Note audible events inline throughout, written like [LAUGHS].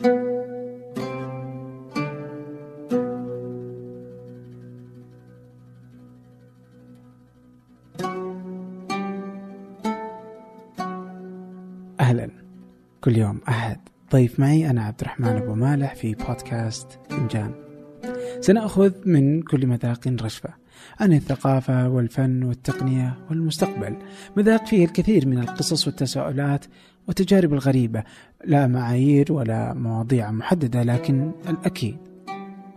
أهلا. كل يوم أحد. ضيف معي أنا عبد الرحمن أبو مالح في بودكاست فنجان سنأخذ من كل مذاق رشفة. عن الثقافة والفن والتقنية والمستقبل. مذاق فيه الكثير من القصص والتساؤلات والتجارب الغريبة. لا معايير ولا مواضيع محددة لكن الأكيد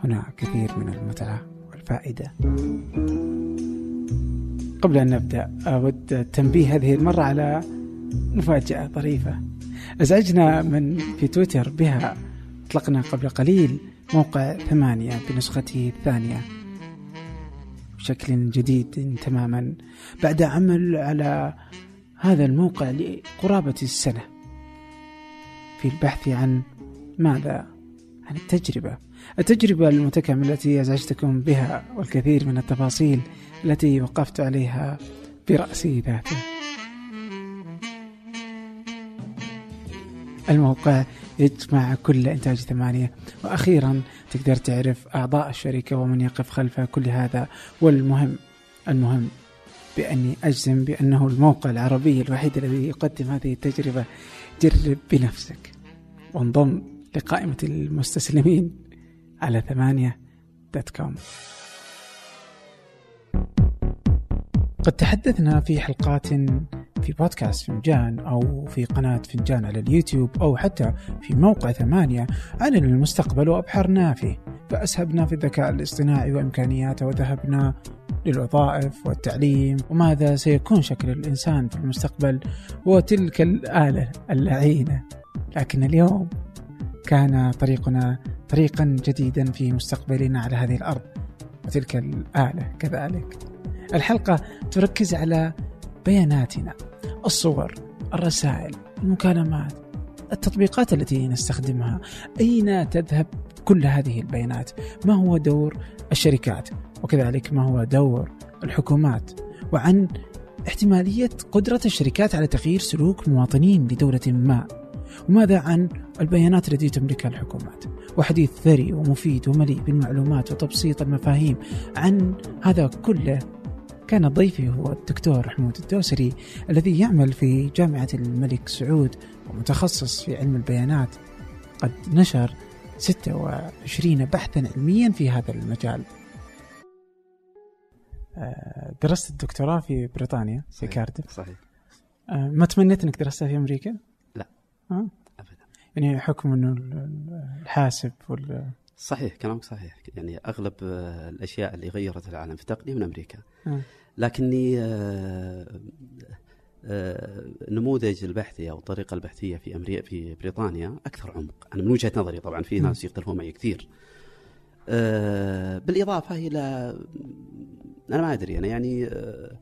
هناك كثير من المتعة والفائدة. قبل أن نبدأ أود التنبيه هذه المرة على مفاجأة طريفة. أزعجنا من في تويتر بها أطلقنا قبل قليل موقع ثمانية بنسخته الثانية. بشكل جديد تماما بعد عمل على هذا الموقع لقرابة السنة في البحث عن ماذا؟ عن التجربة. التجربة المتكاملة التي أزعجتكم بها والكثير من التفاصيل التي وقفت عليها برأسي ذاته. الموقع يجمع كل إنتاج ثمانية. وأخيرا تقدر تعرف أعضاء الشركة ومن يقف خلف كل هذا. والمهم المهم بأني أجزم بأنه الموقع العربي الوحيد الذي يقدم هذه التجربة. جرب بنفسك وانضم لقائمة المستسلمين على ثمانية دوت كوم. قد تحدثنا في حلقات في بودكاست فنجان أو في قناة فنجان على اليوتيوب أو حتى في موقع ثمانية عن المستقبل وأبحرنا فيه. فأسهبنا في الذكاء الاصطناعي وإمكانياته وذهبنا للوظائف والتعليم وماذا سيكون شكل الإنسان في المستقبل وتلك الآلة اللعينة لكن اليوم كان طريقنا طريقا جديدا في مستقبلنا على هذه الأرض وتلك الآلة كذلك. الحلقة تركز على بياناتنا. الصور الرسائل المكالمات التطبيقات التي نستخدمها. أين تذهب كل هذه البيانات؟ ما هو دور الشركات؟ وكذلك ما هو دور الحكومات؟ وعن احتمالية قدرة الشركات على تغيير سلوك مواطنين لدولة ما؟ وماذا عن البيانات التي تملكها الحكومات؟ وحديث ثري ومفيد ومليء بالمعلومات وتبسيط المفاهيم عن هذا كله كان ضيفي هو الدكتور حمود الدوسري الذي يعمل في جامعة الملك سعود ومتخصص في علم البيانات قد نشر 26 بحثا علميا في هذا المجال آه، درست الدكتوراه في بريطانيا في كاردف صحيح آه، ما تمنيت إنك درستها في أمريكا؟ لا. أه؟ ابدا يعني حكم إنه الحاسب وال صحيح كلامك صحيح يعني أغلب آه، الأشياء اللي غيرت العالم في التقنيه من أمريكا أه. لكني آه، آه، نموذج البحثي أو الطريقة البحثية في أمريكا في بريطانيا أكثر عمق أنا من وجهة نظري طبعا في. ناس يختلفون معي كثير آه، بالإضافة إلى أنا ما أدري أنا يعني آه،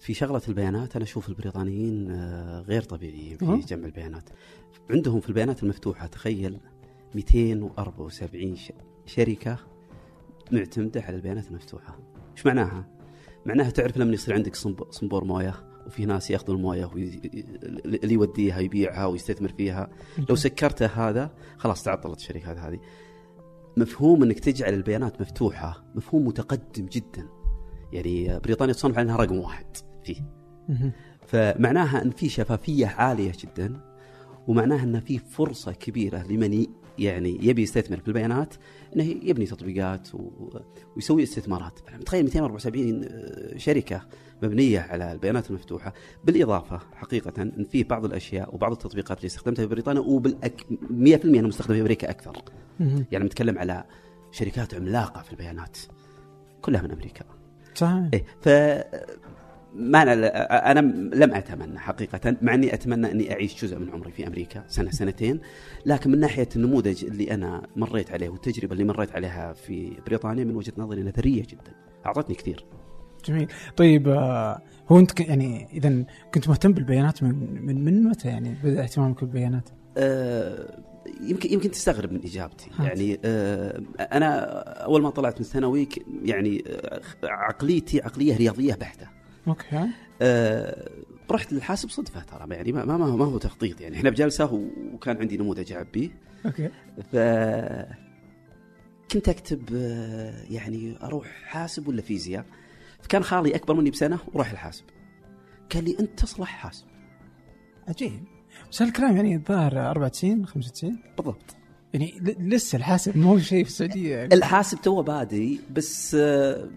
في شغلة البيانات أنا أشوف البريطانيين آه، غير طبيعيين. في جمع البيانات عندهم في البيانات المفتوحة تخيل 274 ش- شركة معتمدة على البيانات المفتوحة. إيش معناها؟ معناها تعرف لما يصير عندك صنب- صنبور موية وفي ناس يأخذوا الموية وي- اللي يوديها يبيعها ويستثمر فيها. لو سكرته هذا خلاص تعطلت الشركات هذه. مفهوم إنك تجعل البيانات مفتوحة مفهوم متقدم جدا. يعني بريطانيا تصنف على انها رقم واحد فيه. فمعناها إن في شفافية عالية جدا ومعناها إن في فرصة كبيرة لمن يعني يبي يستثمر في البيانات إنه يبني تطبيقات ويسوي استثمارات. تخيل 274 شركة مبنية على البيانات المفتوحة. بالإضافة حقيقة إن في بعض الأشياء وبعض التطبيقات اللي استخدمتها في بريطانيا وبالأك 100% انها مستخدمه في أمريكا أكثر. يعني نتكلم على شركات عملاقة في البيانات كلها من أمريكا. صحيح. إيه ف ما أنا, أنا لم أتمنى حقيقة مع إني أتمنى إني أعيش جزء من عمري في أمريكا سنة سنتين لكن من ناحية النموذج اللي أنا مريت عليه والتجربة اللي مريت عليها في بريطانيا من وجهة نظري أنها ثرية جدا أعطتني كثير. جميل. طيب آه، هو أنت ك- يعني اذا كنت مهتم بالبيانات من من من متى يعني؟ بدأ اهتمامك بالبيانات؟ آه، يمكن يمكن تستغرب من إجابتي. يعني آه، أنا أول ما طلعت من الثانوي يعني آه، عقليتي عقلية رياضية بحتة. okay. آه، رحت للحاسب صدفة ترى يعني ما ما ما هو تخطيط يعني إحنا بجلسة وكان عندي نموذج اعبيه okay. ف كنت أكتب آه، يعني أروح حاسب ولا فيزياء. فكان خالي أكبر مني بسنة وراح الحاسب. قال لي أنت تصلح حاسب. عجيب. بس هالكلام يعني الظاهر 94 95 بالضبط. يعني لسه الحاسب مو شيء في السعودية يعني. الحاسب تو بادي بس آه،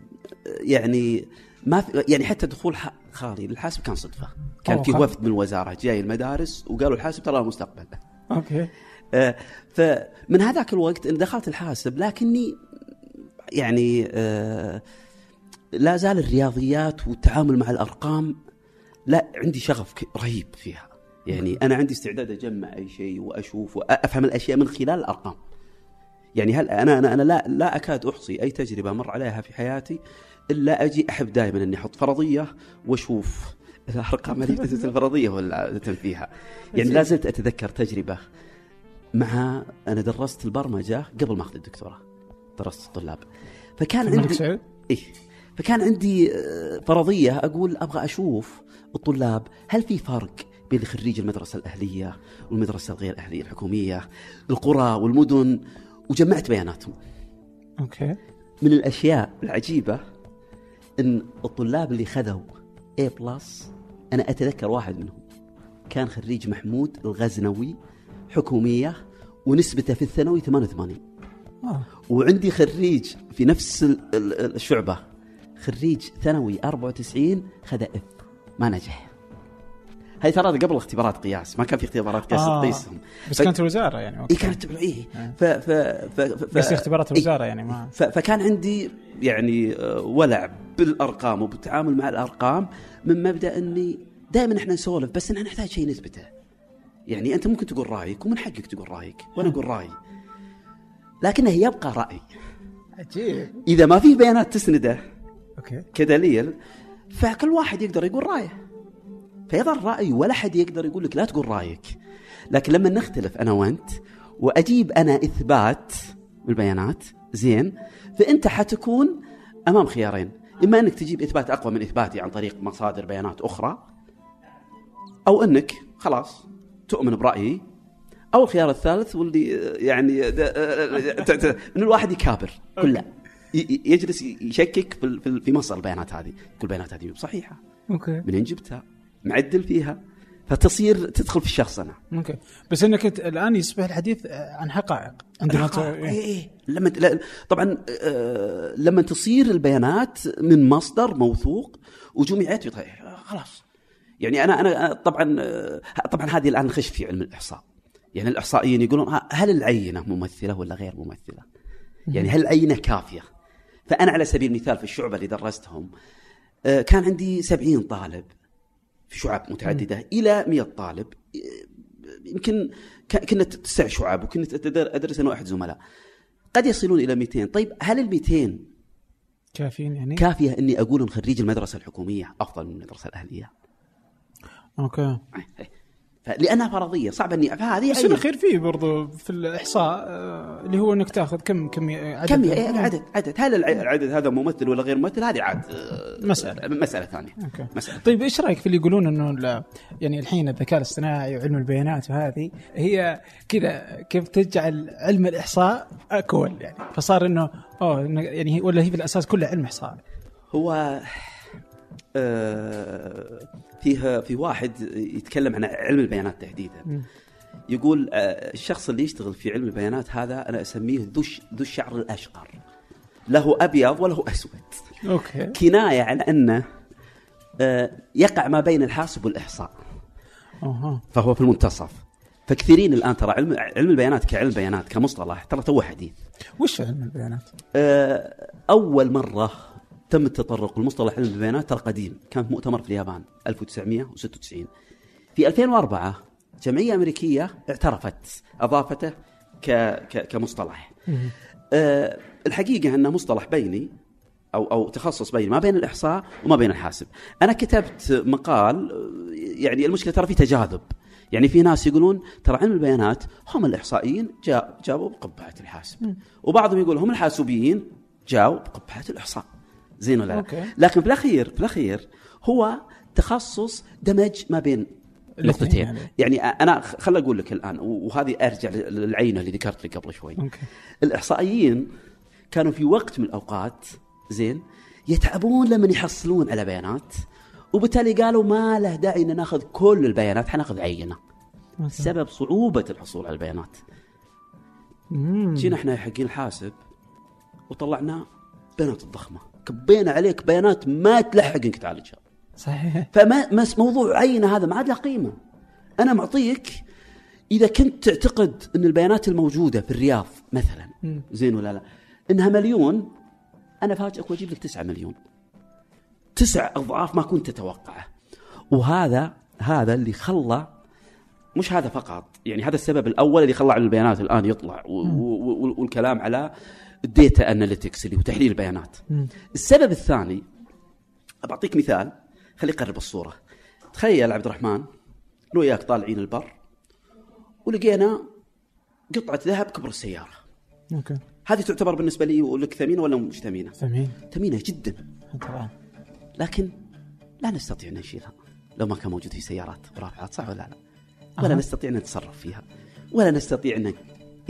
يعني ما في يعني حتى دخول خالي للحاسب كان صدفة. كان في وفد من الوزارة جاي المدارس وقالوا الحاسب ترى مستقبل okay. آه، فمن هذاك الوقت إن دخلت الحاسب لكني يعني آه، لا زال الرياضيات والتعامل مع الأرقام لا عندي شغف رهيب فيها. يعني أنا عندي استعداد أجمع أي شيء وأشوف وأفهم الأشياء من خلال الأرقام. يعني هل أنا أنا أنا لا لا أكاد أحصي أي تجربة مر عليها في حياتي إلا أجي أحب دائما أني أحط فرضية وأشوف الأرقام اللي [LAUGHS] تثبت الفرضية ولا عادة فيها. يعني لا زلت أتذكر تجربة مع أنا درست البرمجة قبل ما أخذ الدكتوراه. درست الطلاب. فكان عندي إيه. فكان عندي آه، فرضية أقول أبغى أشوف الطلاب هل في فرق بين خريج المدرسة الأهلية والمدرسة الغير أهلية الحكومية القرى والمدن وجمعت بياناتهم. okay. من الأشياء العجيبة إن الطلاب اللي خذوا A plus أنا أتذكر واحد منهم. كان خريج محمود الغزنوي حكومية ونسبته في الثانوي 88 آه. وعندي خريج في نفس ال- ال- الشعبة. خريج ثانوي 94 خذ F ما نجح. هاي ترى قبل اختبارات قياس ما كان في اختبارات قياس آه. تقيسهم بس ف- كانت الوزارة يعني إي okay كانت تبع إيه آه. ف ف ف ف بس اختبارات إيه. الوزارة يعني ما ف- فكان عندي يعني آه، ولع بالأرقام وبالتعامل مع الأرقام من مبدأ إني دائما إحنا نسولف بس إحنا نحتاج شيء نثبته. يعني أنت ممكن تقول رأيك ومن حقك تقول رأيك وأنا أقول رأيي. لكنه يبقى رأي. عجيب إذا ما في بيانات تسنده أوكي كدليل فكل واحد يقدر يقول رأيه. فيظل راي ولا حد يقدر يقول لك لا تقول رأيك. لكن لما نختلف أنا وأنت وأجيب أنا إثبات بالبيانات زين فأنت حتكون أمام خيارين. إما أنك تجيب إثبات أقوى من إثباتي عن طريق مصادر بيانات أخرى أو أنك خلاص تؤمن برأيي. أو الخيار الثالث واللي يعني د- ت- ت- إن الواحد يكابر كل لا ي- ي- يجلس يشكك في مصدر البيانات هذه. كل البيانات هذه مو صحيحه okay. منين جبتها؟ معدل فيها فتصير تدخل في الشخصنه okay. بس إنك الآن يصبح الحديث عن حقائق. عندما ت... اي اي لما طبعا آه، لما تصير البيانات من مصدر موثوق وجمعت خلاص. يعني أنا أنا أنا طبعا آه، طبعا هذه الآن نخش في علم الإحصاء. يعني الإحصائيين يقولون هل العينة ممثلة ولا غير ممثلة؟ يعني هل العينة كافية؟ فأنا على سبيل المثال في الشعبة اللي درستهم آه، كان عندي سبعين طالب. في شعب متعددة إلى 100 طالب. يمكن كنا تسع شعب وكنت أدرس أنا واحد زملاء. قد يصلون إلى 200 طيب هل ال 200 كافيين يعني؟ كافية إني أقول ان خريج المدرسة الحكومية أفضل من المدرسة الأهلية؟ okay. لانها فرضية صعب إني فهذه بس. الأخير فيه برضو في الإحصاء آه، اللي هو إنك تأخذ كم كم عدد كم هي- عدد عدد. هل الع- العدد هذا ممثل ولا غير ممثل هذه عاد آه، مسألة. مسألة ثانية. okay. مسألة. طيب إيش رأيك في اللي يقولون إنه يعني الحين الذكاء الاصطناعي وعلم البيانات وهذه هي كذا كيف تجعل علم الإحصاء cool يعني؟ فصار إنه أوه يعني ولا هي في الأساس كلها علم إحصاء. هو فيها في واحد يتكلم عن علم البيانات تحديدا. يقول آه، الشخص اللي يشتغل في علم البيانات هذا أنا أسميه ذو ذو الشعر الأشقر. له أبيض وله أسود. أوكي. كناية على أنه آه، يقع ما بين الحاسب والإحصاء. أها. فهو في المنتصف. فكثيرين الآن ترى علم علم البيانات كعلم بيانات كمصطلح ترى توه حديث. وش علم البيانات؟ آه، أول مرة تم التطرق لمصطلح علم البيانات ترى قديم كان في مؤتمر في اليابان 1996 في 2004 جمعية أمريكية اعترفت أضافته ك ك كمصطلح. آه، الحقيقة أنه مصطلح بيني أو أو تخصص بيني ما بين الإحصاء وما بين الحاسب. أنا كتبت مقال آه، يعني المشكلة ترى في تجاذب. يعني في ناس يقولون ترى علم البيانات هم الإحصائيين جاء جابوا بقبعه الحاسب. وبعضهم يقول هم الحاسوبيين جاوا بقبعه الإحصاء. زين ولا لا؟ okay. لكن في الاخير في الاخير هو تخصص دمج ما بين نقطتين يعني. يعني أنا خل أقول لك الآن وهذه أرجع للعينة اللي ذكرت لك قبل شوي okay الإحصائيين كانوا في وقت من الأوقات زين يتعبون لما يحصلون على بيانات وبالتالي قالوا ما له داعي إن ناخذ كل البيانات حناخذ عينة سبب صعوبة الحصول على البيانات مم. جينا إحنا حقين الحاسب وطلعنا بيانات الضخمة كبينا عليك بيانات ما تلحق إنك تعالجها صحيح. فما مس موضوع عينة هذا ما عاد له قيمة. أنا معطيك إذا كنت تعتقد إن البيانات الموجودة في الرياض مثلا. زين ولا لا؟ إنها مليون أنا فاجئك وأجيب لك 9 مليون. تسع أضعاف ما كنت تتوقعه. وهذا هذا اللي خلى مش هذا فقط يعني هذا السبب الأول اللي خلى على البيانات الآن يطلع والكلام على ال data analytics اللي هو تحليل البيانات. السبب الثاني بعطيك مثال خلي يقرب الصورة. تخيل عبد الرحمن أنا وياك طالعين البر ولقينا قطعة ذهب كبر السيارة. okay. هذه تعتبر بالنسبة لي ولك ثمينة ولا مش ثمينة؟ ثمين. ثمينة جدا. طبعا. لكن لا نستطيع أن نشيلها. لو ما كان موجود في سيارات ورافعات صح ولا لا؟ ولا أها. نستطيع أن نتصرف فيها. ولا نستطيع أن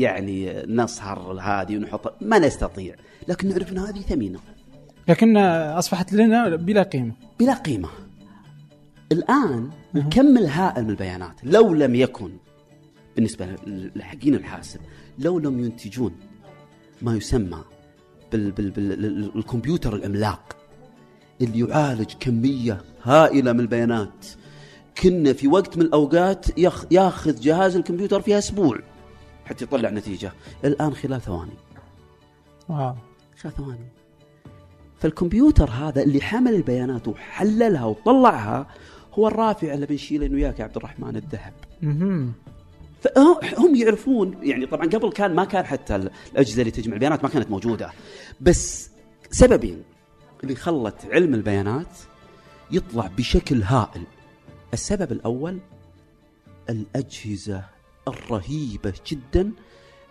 يعني نصهر هذه ونحط ما نستطيع. لكن نعرف إن هذه ثمينة. لكن أصبحت لنا بلا قيمة. بلا قيمة. الآن الكم الهائل من البيانات. لو لم يكن بالنسبة لحقين الحاسب لو لم ينتجون ما يسمى بال بال بال الكمبيوتر العملاق اللي يعالج كمية هائلة من البيانات كنا في وقت من الأوقات ياخ- ياخذ جهاز الكمبيوتر فيها أسبوع. حتى يطلع نتيجة. الآن خلال ثواني. واو. خلال ثواني. فالكمبيوتر هذا اللي حمل البيانات وحللها وطلعها هو الرافع اللي بنشيله أنا وياك يا عبد الرحمن الذهب. فهم يعرفون يعني طبعا قبل كان ما كان حتى الأجهزة اللي تجمع البيانات ما كانت موجودة. بس سببين. اللي خلت علم البيانات يطلع بشكل هائل. السبب الأول الأجهزة الرهيبة جدا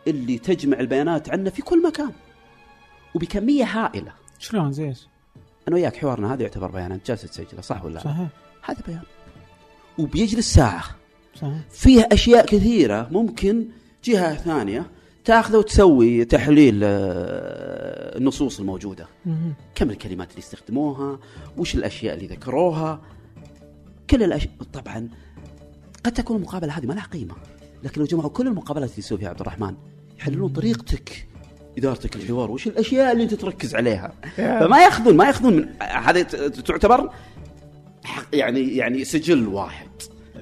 اللي تجمع البيانات عنا في كل مكان. وبكمية هائلة. شلون؟ زي إيش؟ أنا وياك حوارنا هذا يعتبر بيانات جالس تسجله صح ولا لا؟ صحيح. هذا بيان. وبيجلس ساعة. صحيح. فيها أشياء كثيرة ممكن جهة ثانية تاخذه وتسوي تحليل آه، النصوص الموجودة. كم الكلمات اللي استخدموها وش الأشياء اللي ذكروها؟ كل الاشياء طبعا قد تكون المقابله هذه ما لها قيمة. لكن لو جمعوا كل المقابلات اللي يسوي فيها عبد الرحمن. يحللون طريقتك إدارتك الحوار وش الأشياء اللي أنت تركز عليها. فما ياخذون ما يأخذون من هذه تعتبر يعني يعني سجل واحد.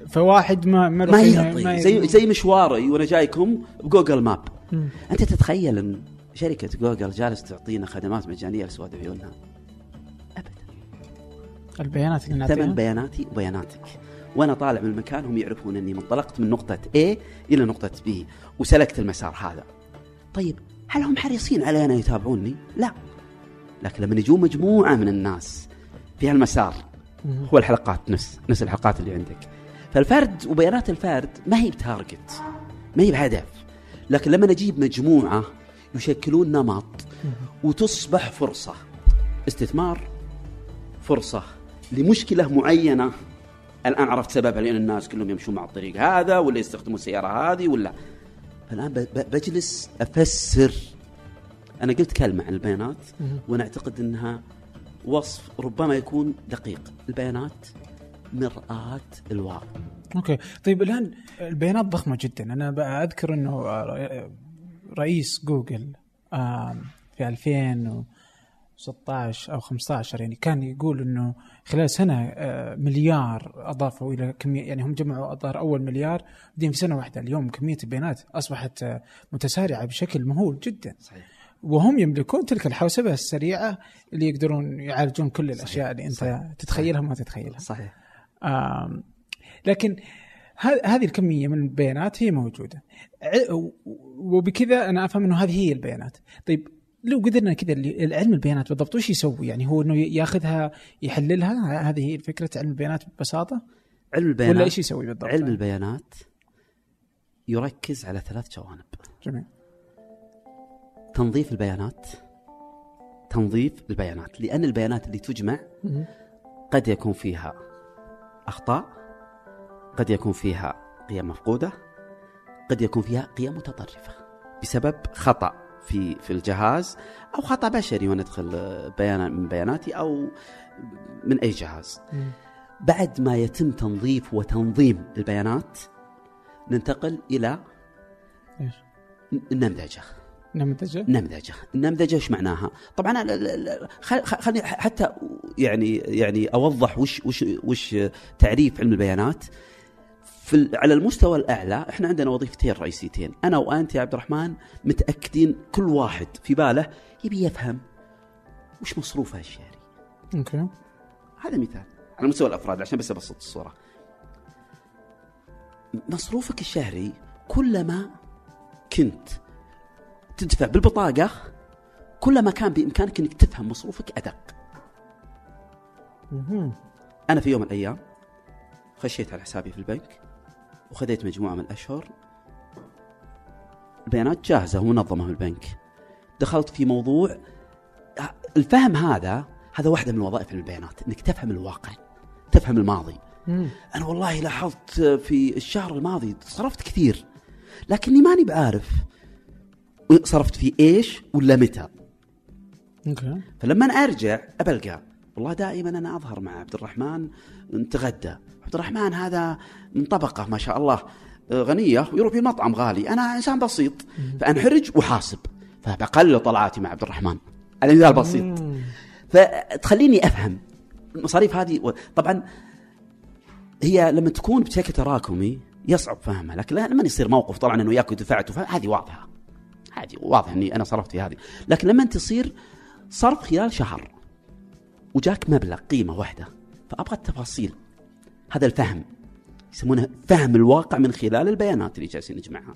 فواحد ما ما, ما يعطي. زي زي مشواري وأنا جايكم بجوجل ماب. أنت تتخيل إن شركة جوجل جالس تعطينا خدمات مجانية لسواد عيوننا ابدا. البيانات اللي ثمن بياناتي وبياناتك. وأنا طالع من المكان هم يعرفون إني انطلقت من نقطة A إلى نقطة B وسلكت المسار هذا. طيب هل هم حريصين علي أنا يتابعوني؟ لا. لكن لما يجون مجموعة من الناس في هالمسار. هو الحلقات نفس نفس الحلقات اللي عندك. فالفرد وبيانات الفرد ما هي بتارجت ما هي بهدف. لكن لما نجيب مجموعة يشكلون نمط وتصبح فرصة. استثمار فرصة لمشكلة معينة الآن عرفت سببها لأن الناس كلهم يمشون مع الطريق هذا ولا يستخدمون السيارة هذه ولا. فالان بجلس أفسر. أنا قلت كلمة عن البيانات وأنا أعتقد أنها وصف ربما يكون دقيق. البيانات مرآة الواقع. okay. طيب الآن البيانات ضخمة جدا. أنا أذكر إنه رئيس جوجل في 2000 16 أو 15 يعني كان يقول إنه خلال سنة آه، مليار أضافوا إلى كمية يعني هم جمعوا الظاهر أول مليار بعدين في سنة واحدة اليوم كمية البيانات أصبحت آه، متسارعة بشكل مهول جدا. صحيح. وهم يملكون تلك الحوسبة السريعة اللي يقدرون يعالجون كل الأشياء اللي أنت صحيح. تتخيلها وما تتخيلها. صحيح. لكن هذه الكمية من البيانات هي موجودة. وبكذا أنا أفهم إنه هذه هي البيانات. طيب لو قدرنا كذا العلم البيانات بالضبط وش يسوي؟ يعني هو إنه ياخذها يحللها هذه هي فكرة علم البيانات ببساطة؟ علم البيانات ولا إيش يسوي بالضبط؟ علم البيانات يركز على ثلاث جوانب. جميل. تنظيف البيانات. تنظيف البيانات. لأن البيانات اللي تجمع. قد يكون فيها أخطاء قد يكون فيها قيم مفقودة قد يكون فيها قيم متطرفة بسبب خطأ. في في الجهاز أو خطأ بشري وأنا ادخل بيان من بياناتي أو من أي جهاز. بعد ما يتم تنظيف وتنظيم البيانات ننتقل إلى إيش؟ النمذجة. نمذجة؟ نمذجة. النمذجة إيش معناها؟ طبعا ال- ال- ال- خل- خل- خلني حتى يعني يعني أوضح وش وش وش تعريف علم البيانات. في على المستوى الأعلى إحنا عندنا وظيفتين رئيسيتين. أنا وأنت يا عبد الرحمن متأكدين كل واحد في باله يبي يفهم وش مصروفه الشهري أوكي. هذا مثال على مستوى الأفراد عشان بس أبسط الصورة. مصروفك الشهري كلما كنت تدفع بالبطاقة كلما كان بإمكانك إنك تفهم مصروفك أدق. أنا في يوم من الأيام خشيت على حسابي في البنك وخذيت مجموعة من الأشهر. البيانات جاهزة ومنظمه في البنك. دخلت في موضوع الفهم هذا هذا واحدة من وظائف البيانات إنك تفهم الواقع تفهم الماضي. مم. أنا والله لاحظت في الشهر الماضي صرفت كثير لكني ماني بعارف صرفت في إيش ولا متى. أوكي. فلما أرجع أبلقى. والله دائما أنا أظهر مع عبد الرحمن نتغدى. عبد الرحمن هذا من طبقة ما شاء الله آه، غنية ويروح في مطعم غالي. أنا إنسان بسيط فأنحرج وحاسب فبقلل طلعاتي مع عبد الرحمن. على مثال بسيط. فتخليني أفهم المصاريف هذه. و- طبعا هي لما تكون بشكل تراكمي يصعب فهمها لكن لما يصير موقف طبعا أنه وياك ودفعت هذه واضحة. هذه واضح إني أنا صرفت في هذه. لكن لما تصير صرف خلال شهر وجاك مبلغ قيمة واحدة. فأبغى التفاصيل. هذا الفهم. يسمونه فهم الواقع من خلال البيانات اللي جالسين نجمعها.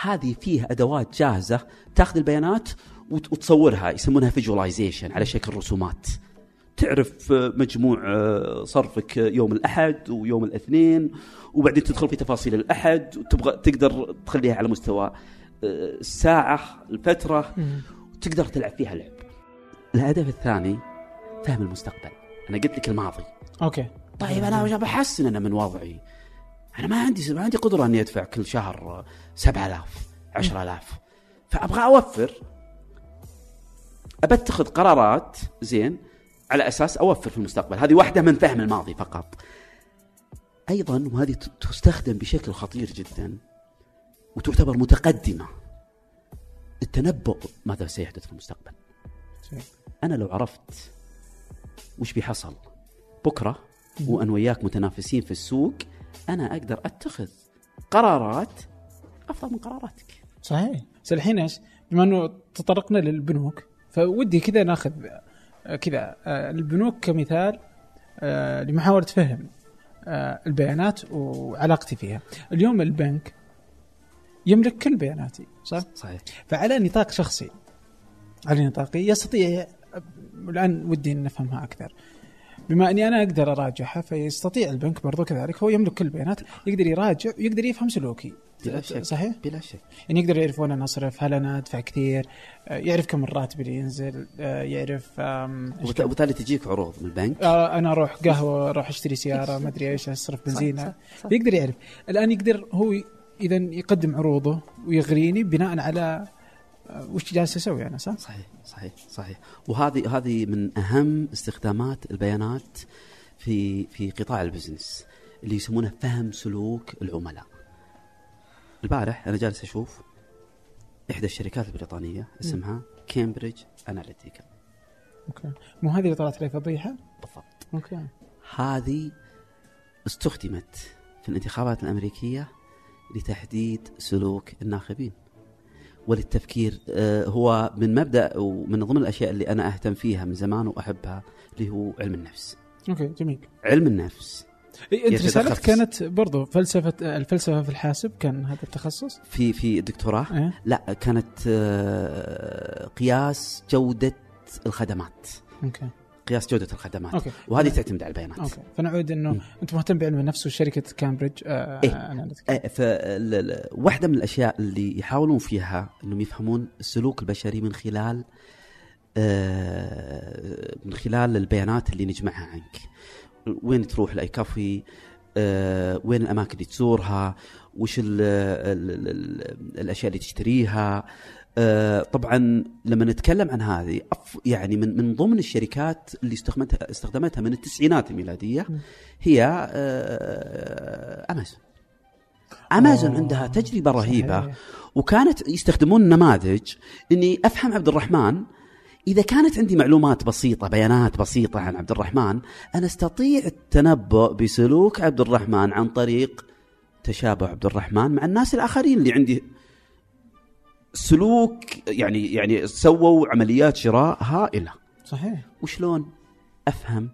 هذه فيها أدوات جاهزة تاخذ البيانات وت- وتصورها. يسمونها فيجواليزيشن على شكل رسومات. تعرف آه، مجموع آه، صرفك يوم الأحد ويوم الاثنين وبعدين تدخل في تفاصيل الأحد وتبغى تقدر تخليها على مستوى آه، الساعة الفترة مم. وتقدر تلعب فيها لعب. الهدف الثاني فهم المستقبل. أنا قلت لك الماضي. أوكي. طيب أنا بحسن أنا من وضعي. أنا ما عندي ما عندي قدرة إني أدفع كل شهر 7000 10000 فأبغى أوفر. أبتخذ قرارات زين على أساس أوفر في المستقبل. هذه واحدة من فهم الماضي فقط. أيضا وهذه تستخدم بشكل خطير جدا وتعتبر متقدمة. التنبؤ ماذا سيحدث في المستقبل. أنا لو عرفت وش بيحصل بكرة وأنا وياك متنافسين في السوق أنا أقدر أتخذ قرارات أفضل من قراراتك صحيح بس الحين إيش؟ بما إنه تطرقنا للبنوك فودي كذا ناخذ آه، كذا آه، البنوك كمثال آه، لمحاولة فهم البيانات وعلاقتي فيها. اليوم البنك يملك كل بياناتي صح؟ صحيح فعلى نطاق شخصي على نطاقي يستطيع الآن ودي إن نفهمها أكثر. بما إني أنا أقدر أراجعها فيستطيع البنك برضو كذلك هو يملك كل البيانات يقدر يراجع ويقدر يفهم سلوكي. بلا شك صحيح؟ بلا شك. يعني يقدر يعرف وين أنا اصرف هل أنا أدفع كثير؟ يعرف كم الراتب اللي ينزل يعرف وبالتالي تجيك عروض من البنك. آه، أنا أروح قهوة أروح أشتري سيارة ما أدري إيش أصرف بنزينة. يقدر يعرف. الآن يقدر هو إذا يقدم عروضه ويغريني بناء على وش جالس أسوي أنا صح؟ صحيح صحيح صحيح. وهذه هذه من أهم استخدامات البيانات في في قطاع البزنس اللي يسمونه فهم سلوك العملاء. البارح أنا جالس أشوف إحدى الشركات البريطانية اسمها كامبريدج أناليتيكا أوكي. مو هذه اللي طلعت لي فضيحة؟ بالضبط. أوكي. هذه استخدمت في الانتخابات الأمريكية لتحديد سلوك الناخبين. وللتفكير آه، هو من مبدأ ومن ضمن الأشياء اللي أنا أهتم فيها من زمان وأحبها اللي هو علم النفس. أوكي جميل. علم النفس. إيه، أنت رسالتك كانت برضو فلسفة الفلسفة في الحاسب كان هذا التخصص؟ في في الدكتوراه؟ إيه. لا كانت آه، قياس جودة الخدمات. أوكي. قياس جودة الخدمات. أوكي. وهذه تعتمد على البيانات. أوكي. فنعود إنه مم. أنت مهتم بعلم النفس وشركه كامبريدج آه إيه. أناليتيكا. آه، واحدة من الأشياء اللي يحاولون فيها أنهم يفهمون السلوك البشري من خلال آه، من خلال البيانات اللي نجمعها عنك. وين تروح لأي كافيه؟ آه، وين الأماكن اللي تزورها؟ وش ال ال ال ال الأشياء اللي تشتريها؟ آه، طبعا لما نتكلم عن هذه يعني من من ضمن الشركات اللي استخدمتها استخدمتها من التسعينات الميلادية هي آه، أمازون أمازون أوه. عندها تجربة رهيبة صحيح. وكانت يستخدمون نماذج إني أفهم عبد الرحمن إذا كانت عندي معلومات بسيطة بيانات بسيطة عن عبد الرحمن أنا أستطيع التنبؤ بسلوك عبد الرحمن عن طريق تشابه عبد الرحمن مع الناس الآخرين اللي عندي سلوك يعني يعني سووا عمليات شراء هائلة. صحيح. وشلون؟ أفهم.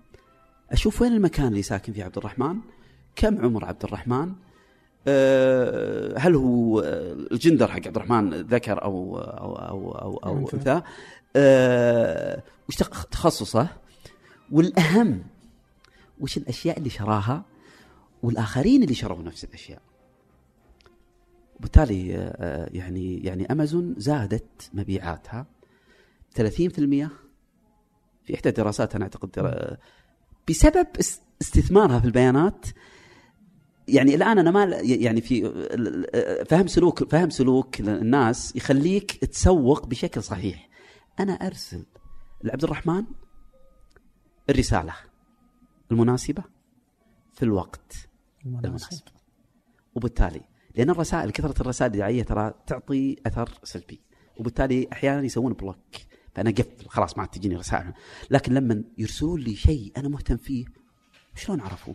أشوف وين المكان اللي ساكن فيه عبد الرحمن؟ كم عمر عبد الرحمن؟ أه هل هو آه، الجندر حق عبد الرحمن ذكر أو أو أو أو, أو أنثى. أنثى. أه وش تخ- تخصصه؟ والأهم وش الأشياء اللي شراها؟ والآخرين اللي شروا نفس الأشياء. وبالتالي آه، يعني يعني أمازون زادت مبيعاتها 30% في إحدى الدراسات أنا أعتقد بسبب اس- استثمارها في البيانات. يعني الآن أنا ما يعني في فهم سلوك فهم سلوك الناس يخليك تسوق بشكل صحيح. أنا أرسل لعبد الرحمن الرسالة المناسبة في الوقت المناسب. وبالتالي لأن الرسائل كثرة الرسائل الدعائيه ترى تعطي أثر سلبي. وبالتالي أحيانا يسوون بلوك. فأنا قفل خلاص ما عاد تجيني رسائل. لكن لما يرسلون لي شيء أنا مهتم فيه شلون عرفوا؟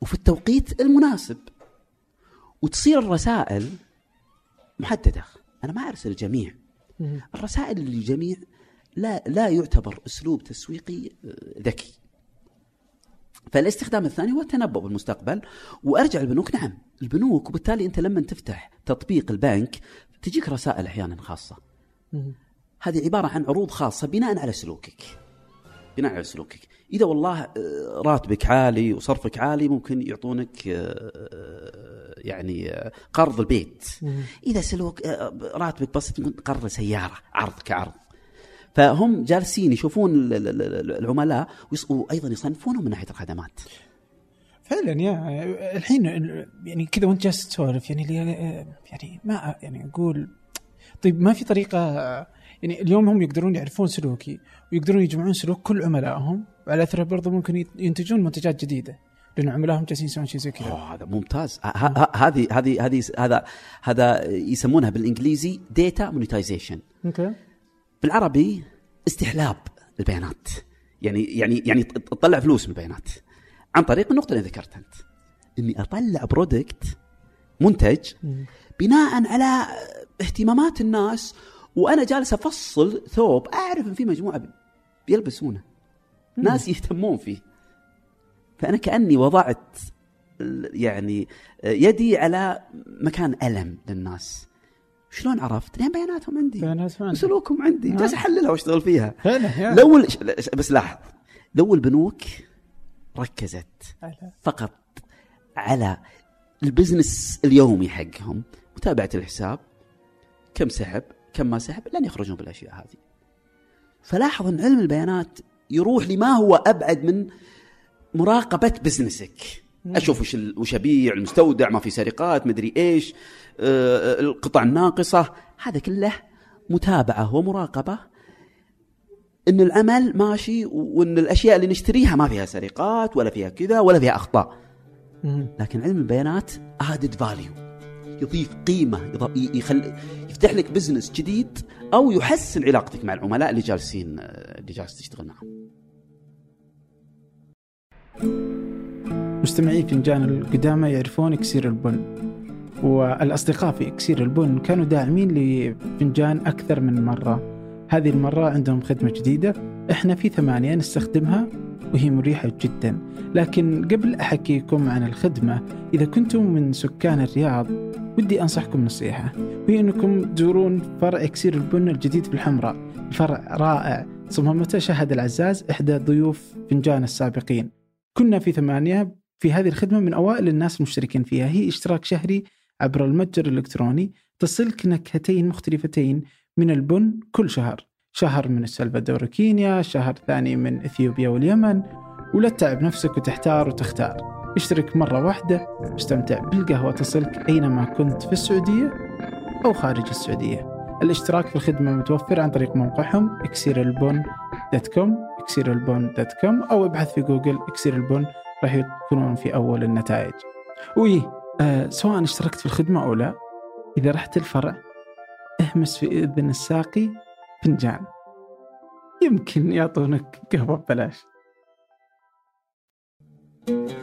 وفي التوقيت المناسب. وتصير الرسائل محددة. أنا ما أرسل الجميع. الرسائل للجميع لا لا يعتبر أسلوب تسويقي آه، ذكي. فالاستخدام الثاني هو التنبؤ بالمستقبل وأرجع البنوك نعم البنوك وبالتالي أنت لما تفتح تطبيق البنك تجيك رسائل أحيانا خاصة. هذه عبارة عن عروض خاصة بناء على سلوكك. بناء على سلوكك. إذا والله آه، راتبك عالي وصرفك عالي ممكن يعطونك آه، يعني آه، قرض البيت. إذا سلوك راتبك بسيط ممكن قرض سيارة عرض كعرض. فهم جالسين يشوفون ال- ال- ال- العملاء وأيضا يصنفونهم من ناحية الخدمات. فعلا يا الحين يعني كذا وأنت جالس تسولف يعني يعني ما يعني أقول طيب ما في طريقة يعني اليوم هم يقدرون يعرفون سلوكي ويقدرون يجمعون سلوك كل عملائهم وعلى اثره برضه ممكن ينتجون منتجات جديدة لأن عملائهم جالسين يسوون شيء زي كذا. هذا ممتاز. هذه هذه هذه هذا هذا يسمونها بالإنجليزي data monetization أوكي. بالعربي استحلاب البيانات. يعني يعني يعني تطلع فلوس من البيانات. عن طريق النقطة اللي ذكرتها أنت إني أطلع product منتج. بناء على اهتمامات الناس وأنا جالس أفصل ثوب أعرف إن في مجموعة بيلبسونه. ناس يهتمون فيه. فأنا كأني وضعت يعني يدي على مكان ألم للناس. شلون عرفت؟ لأن بياناتهم عندي. بيانات ما عندي. وسلوكهم عندي. نعم. جالس أحللها وأشتغل فيها. لو ال- بس لاحظ. لو البنوك ركزت فقط على البزنس اليومي حقهم متابعة الحساب كم سحب كم ما سحب لن يخرجون بالأشياء هذه. فلاحظ أن علم البيانات يروح لما هو أبعد من مراقبة بزنسك. أشوف وش, وش أبيع المستودع ما في سرقات مدري آه، القطع الناقصة. هذا كله متابعة ومراقبة. إن العمل ماشي وإن الأشياء اللي نشتريها ما فيها سرقات ولا فيها كذا ولا فيها أخطاء. لكن علم البيانات add value يضيف قيمة يخل يفتح لك business جديد أو يحسن علاقتك مع العملاء اللي جالسين اللي جالس تشتغل معهم. مستمعي فنجان القدامى يعرفون اكسير البن. والأصدقاء في إكسير البن كانوا داعمين لفنجان أكثر من مرة. هذه المرة عندهم خدمة جديدة إحنا في ثمانية نستخدمها وهي مريحة جدا. لكن قبل أحكيكم عن الخدمة إذا كنتم من سكان الرياض ودي أنصحكم نصيحة. وهي أنكم تزورون فرع إكسير البن الجديد في الحمراء الفرع رائع صممته شهد العزاز إحدى ضيوف فنجان السابقين. كنا في ثمانية في هذه الخدمة من أوائل الناس المشتركين فيها. هي اشتراك شهري عبر المتجر الإلكتروني تصلك نكهتين مختلفتين من البن كل شهر. شهر من السلفادور وكينيا شهر ثاني من إثيوبيا واليمن. ولا تتعب نفسك وتحتار وتختار. اشترك مرة واحدة واستمتع بالقهوة تصلك أينما كنت في السعودية أو خارج السعودية. الاشتراك في الخدمة متوفر عن طريق موقعهم إكسير البن.com إكسير البن.com أو ابحث في جوجل إكسير البن راح يكونون في أول النتائج. وي آه سواء اشتركت في الخدمة أو لا إذا رحت الفرع اهمس في إذن الساقي فنجان. يمكن يعطونك قهوة ببلاش.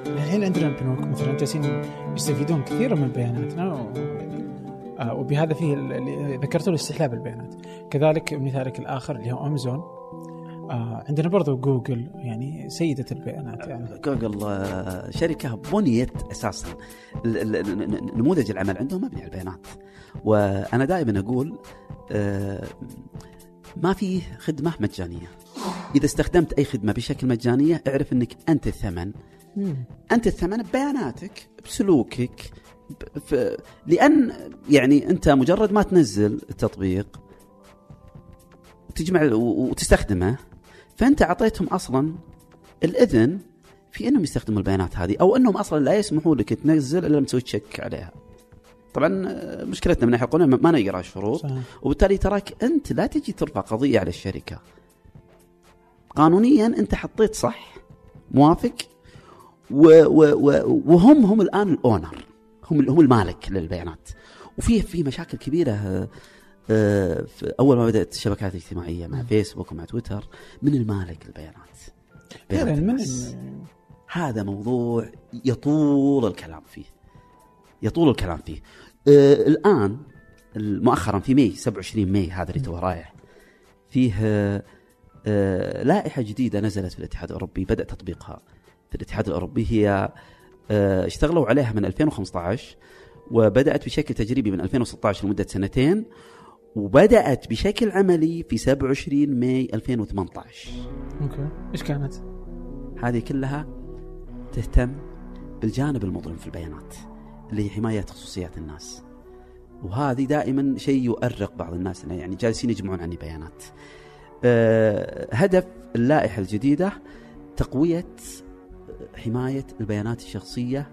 الحين عندنا البنوك مثلا جالسين يستفيدون كثيرا من بياناتنا. آه وبهذا فيه اللي ذكرته الاستحلاب البيانات. كذلك مثالك الآخر اللي هو امازون آه عندنا برضو جوجل يعني سيدة البيانات يعني. جوجل آه، شركة بنيت أساسا. نموذج العمل عندهم مبني على البيانات. وأنا دائما أقول آه، ما في خدمة مجانية. إذا استخدمت أي خدمة بشكل مجانية اعرف أنك أنت الثمن. أنت الثمن ببياناتك بسلوكك ف... لأن يعني أنت مجرد ما تنزل التطبيق وتجمع و- وتستخدمه فأنت أعطيتهم أصلا الإذن في إنهم يستخدموا البيانات هذه أو إنهم أصلا لا يسمحوا لك تنزل إلا لما تسوي تشيك عليها. طبعا آه، مشكلتنا من ناحية القانون ما نقرأ الشروط. وبالتالي تراك أنت لا تجي ترفع قضية على الشركة. قانونيا أنت حطيت صح موافق و و و وهم هم الآن الأونر هم هم المالك للبيانات وفي في مشاكل كبيرة آه، أول ما بدأت الشبكات الاجتماعية مع فيسبوك ومع تويتر من المالك للبيانات بيانات فعلا من. هذا موضوع يطول الكلام فيه. يطول الكلام فيه. آه الآن مؤخرا في May 27 May هذا اللي تو رايح. فيه آه لائحة جديدة نزلت في الاتحاد الأوروبي بدأ تطبيقها في الاتحاد الأوروبي. هي آه اشتغلوا عليها من 2015 وبدأت بشكل تجريبي من 2016 لمدة سنتين. وبدأت بشكل عملي في 27 May 2018 أوكي. إيش كانت؟ هذه كلها تهتم بالجانب المظلم في البيانات اللي هي حماية خصوصيات الناس. وهذه دائما شيء يؤرق بعض الناس يعني جالسين يجمعون عني بيانات. أه هدف اللائحة الجديدة تقوية حماية البيانات الشخصية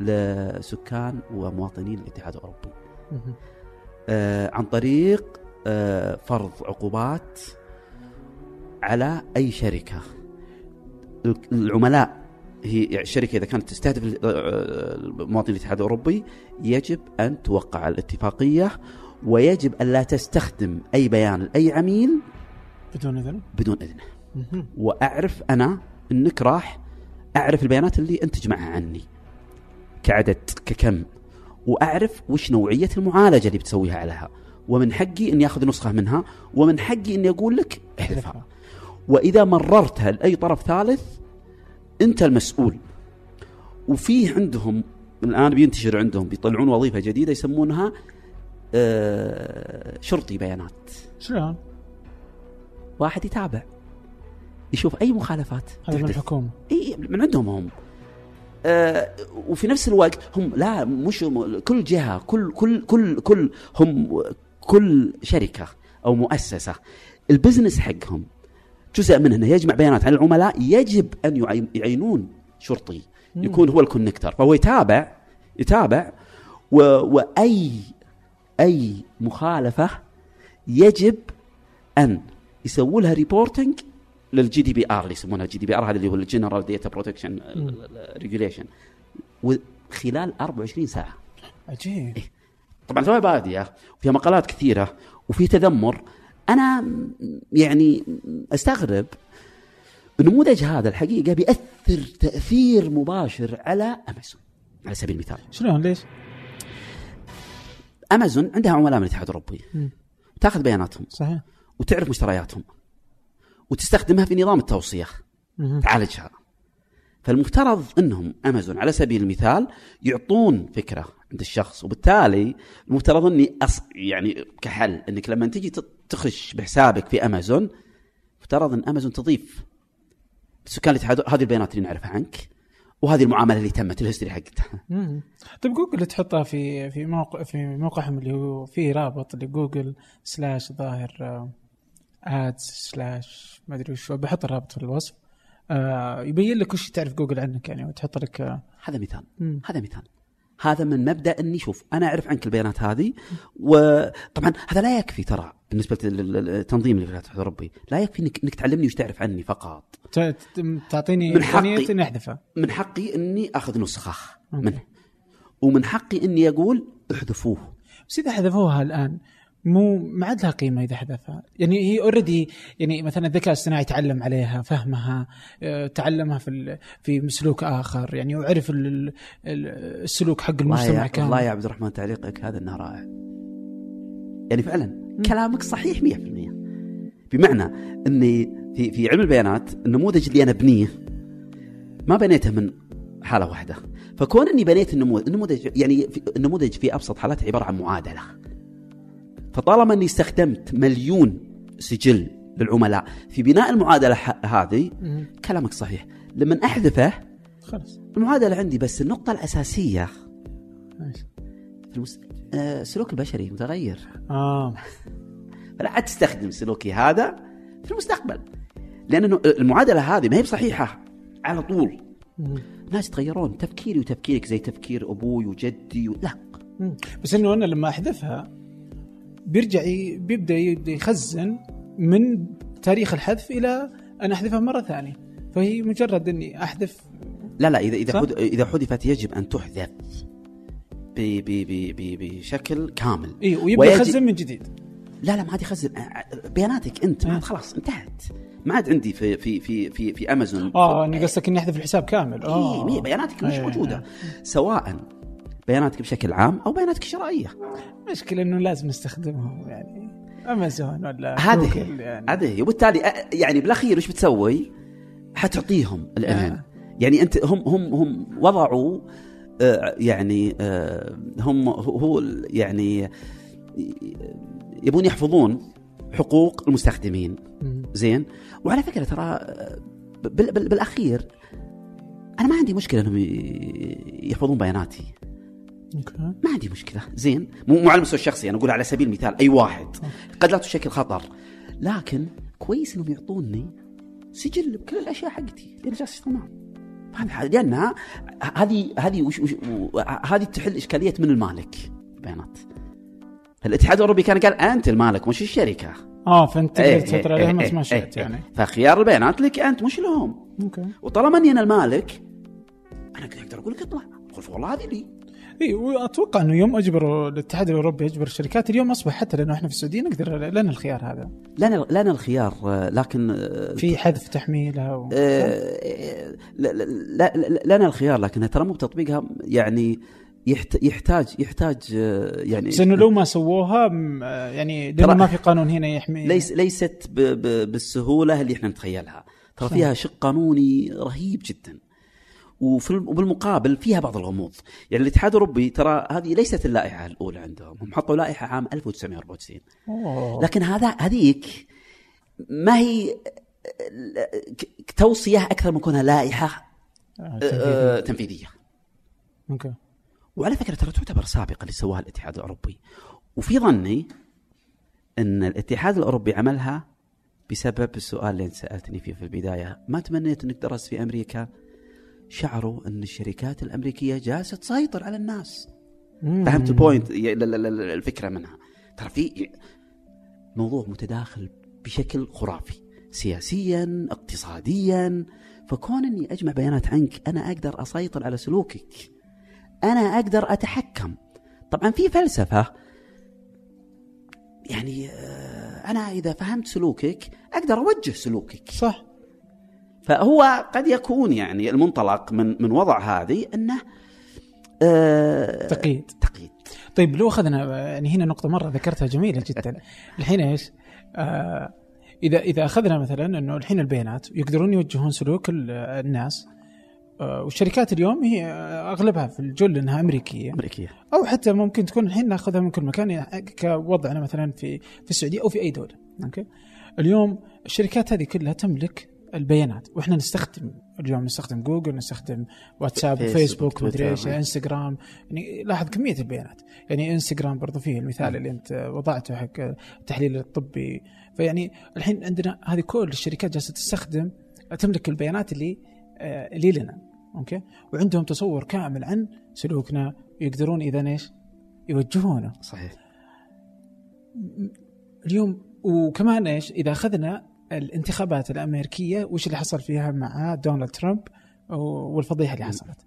لسكان ومواطنين الاتحاد الأوروبي. عن طريق آه، فرض عقوبات على أي شركة العملاء هي يعني الشركة إذا كانت تستهدف آه، مواطنين الاتحاد الأوروبي يجب أن توقع الاتفاقية ويجب أن لا تستخدم أي بيان لأي عميل بدون إذن؟ بدون اذنه. وأعرف أنا إنك راح أعرف البيانات اللي انت تجمعها عني كعدد ككم وأعرف وش نوعية المعالجة اللي بتسويها عليها. ومن حقي إني آخذ نسخة منها ومن حقي إني أقول لك احذفها. وإذا مررتها لأي طرف ثالث أنت المسؤول. وفي عندهم الآن بينتشر عندهم بيطلعون وظيفة جديدة يسمونها آه، شرطي بيانات. شلون؟ واحد يتابع يشوف أي مخالفات هذا من. الحكومة. إي من عندهم هم. وفي نفس الوقت هم لا مش كل جهة كل كل كل كل هم كل شركة أو مؤسسة ال business حقهم جزء منه إنه يجمع بيانات عن العملاء يجب أن يعين- يعينون شرطي يكون هو ال connector فهو يتابع يتابع و وأي أي مخالفة يجب أن يسووا لها reporting لل GDPR اللي يسمونها ال GDPR هذا اللي هو ال General Data Protection Regulation. وخلال 24 ساعة. عجيب. طبعا توها باديه وفيها مقالات كثيرة وفي تذمر. أنا يعني أستغرب النموذج هذا الحقيقة بيأثر تأثير مباشر على أمازون على سبيل المثال. شلون؟ ليش؟ أمازون عندها عملاء من الاتحاد الأوروبي. تأخذ بياناتهم. صحيح. وتعرف مشترياتهم. وتستخدمها في نظام التوصية مهم. تعالجها فالمفترض إنهم أمازون على سبيل المثال يعطون فكرة عند الشخص وبالتالي المفترض إني أص... يعني كحل إنك لما تجي تخش بحسابك في أمازون مفترض إن أمازون تضيف سكان الاتحاد هذه البيانات اللي نعرفها عنك وهذه المعاملة اللي تمت ال history حقتها. طيب جوجل تحطها في في موقع في موقعهم اللي هو فيه رابط لجوجل slash ظاهر ads slash ما أدري وش بحط الرابط في الوصف. آه يبين لك وش تعرف جوجل عنك يعني وتحط لك آه. هذا مثال مم. هذا مثال. هذا من مبدأ إني شوف أنا أعرف عنك البيانات هذه وطبعا هذا لا يكفي ترى بالنسبة للتنظيم الولايات المتحده الاوروبيه لا يكفي إنك إنك تعلمني وش تعرف عني فقط. تعطيني من حقي. إني احذفه من حقي إني آخذ نسخة. منه. ومن حقي إني أقول احذفوه. بس إذا حذفوها الآن مو ما عاد لها قيمة إذا حذفها يعني هي اوريدي يعني مثلا الذكاء الاصطناعي تعلم عليها فهمها آه، تعلمها في في سلوك آخر يعني وعرف ال- ال- ال- السلوك حق المجتمع كامل. والله يا عبد الرحمن تعليقك هذا إنه رائع. يعني فعلا كلامك صحيح 100% بمعنى إني في في علم البيانات النموذج اللي أنا أبنيه ما بنيته من حالة واحدة. فكون إني بنيت النموذج النموذج يعني النموذج في أبسط حالاته عبارة عن معادلة. فطالما أني استخدمت مليون سجل للعملاء في بناء المعادلة هذه. كلامك صحيح. لما أحذفه خلاص. المعادلة عندي بس النقطة الأساسية. في المس... آه، السلوك البشري متغير. آه. [LAUGHS] فلا تستخدم سلوكي هذا في المستقبل. لأن المعادلة هذه ما هي بصحيحة. على طول. ناس يتغيرون. تفكيري وتفكيرك زي تفكير أبوي وجدي و... لا. مم. بس إنه أنا لما أحذفها بيرجع. بيبدأ يبدا يخزن من تاريخ الحذف إلى أن احذفها مرة ثانية. فهي مجرد إني أحذف. لا لا صح؟ حد... إذا حذفت يجب أن تحذف ب... ب... ب... بشكل كامل. اي ويبدأ يخزن من جديد. لا لا ما عاد يخزن. بياناتك أنت. ما آه. خلاص انتهت. ما عاد عندي في في في في, في امازون آه اني قصدك إني أحذف الحساب كامل. آه. إيه بياناتك مش إيه. موجودة. سواء بياناتك بشكل عام أو بياناتك الشرائية المشكلة إنه لازم نستخدمهم يعني أمازون ولا هذه يعني هذه وبالتالي يعني بالأخير وش بتسوي؟ حتعطيهم الامان آه. يعني أنت هم هم هم وضعوا آه، يعني آه، هم هو يعني يبون يحفظون حقوق المستخدمين. زين وعلى فكرة ترى آه، بال- بال- بالأخير أنا ما عندي مشكلة إنهم يحفظون بياناتي ما عندي مشكلة. زين مو مو على المستوى الشخصي أنا أقول على سبيل المثال أي واحد قد لا تشكل خطر لكن كويس إنهم يعطوني سجل بكل الأشياء حقتي لأن جالس اصطناع هذه لانها هذه هذه وش وش هذه تحل إشكالية من المالك البيانات الاتحاد الأوروبي كان قال أنت المالك مش الشركة. آه فأنت تقدر تسيطر عليهم بس ما شئت. يعني. فخيار البيانات لك أنت مش لهم. أوكي. وطالما أني أنا المالك أنا أقدر أقول لك اطلع. والله هذه لي. إي وأتوقع إنه يوم اجبروا الاتحاد الأوروبي يجبر الشركات اليوم أصبح حتى لأنه إحنا في السعودية نقدر لنا الخيار هذا. لنا لنا الخيار لكن في حذف تحميلها و... آه، لا- لنا الخيار لكنها ترى مو بتطبيقها يعني يحت- يحتاج يحتاج يعني بس إنه لو ما سووها يعني لأنه ما في قانون هنا يحمي ليس ليست بالسهولة اللي إحنا نتخيلها. ترى. فيها شق قانوني رهيب جدا. وفي الم- وبالمقابل فيها بعض الغموض. يعني الاتحاد الأوروبي ترى هذه ليست اللائحة الأولى عندهم. هم حطوا لائحة عام 1994 أوه. لكن هذا هذيك ما هي توصية أكثر من كونها لائحة آه، آه، تنفيذية. أوكي. وعلى فكرة ترى تعتبر سابقة اللي سواها الاتحاد الأوروبي. وفي ظني أن الاتحاد الأوروبي عملها بسبب السؤال اللي أنت سألتني فيه في البداية. ما تمنيت أنك درست في أمريكا؟ شعروا أن الشركات الأمريكية جالسة تسيطر على الناس. فهمت البوينت الفكرة منها. ترى في موضوع متداخل بشكل خرافي. سياسيا اقتصاديا. فكون أني أجمع بيانات عنك أنا أقدر أسيطر على سلوكك. أنا أقدر أتحكم. طبعا في فلسفة. يعني آه، أنا إذا فهمت سلوكك أقدر أوجه سلوكك. صح. فهو قد يكون يعني المنطلق من من وضع هذه أنه آه، تقييد. تقييد. طيب لو أخذنا يعني هنا نقطة مرة ذكرتها جميلة جدا. [LAUGHS] الحين إيش؟ آه إذا إذا أخذنا مثلا إنه الحين البيانات يقدرون يوجهون سلوك ال- الناس آه والشركات اليوم هي أغلبها في الجل إنها أمريكية. أمريكية. أو حتى ممكن تكون الحين نأخذها من كل مكان يعني كوضعنا مثلا في في السعودية أو في أي دولة. أوكي؟ اليوم الشركات هذه كلها تملك البيانات. وإحنا نستخدم اليوم نستخدم جوجل نستخدم واتساب فيسبوك، وفيسبوك مدري تويتر. إيش إنستغرام. يعني لاحظ كمية البيانات. يعني إنستغرام برضو فيه المثال اللي أنت وضعته حق التحليل الطبي. فيعني الحين عندنا هذه كل الشركات جالسة تستخدم تملك البيانات اللي آه، اللي لنا. أوكي؟ وعندهم تصور كامل عن سلوكنا يقدرون إذا إيش؟ يوجهونه صحيح. اليوم وكمان إيش؟ إذا أخذنا الانتخابات الأمريكية وش اللي حصل فيها مع دونالد ترامب والفضيحة اللي حصلت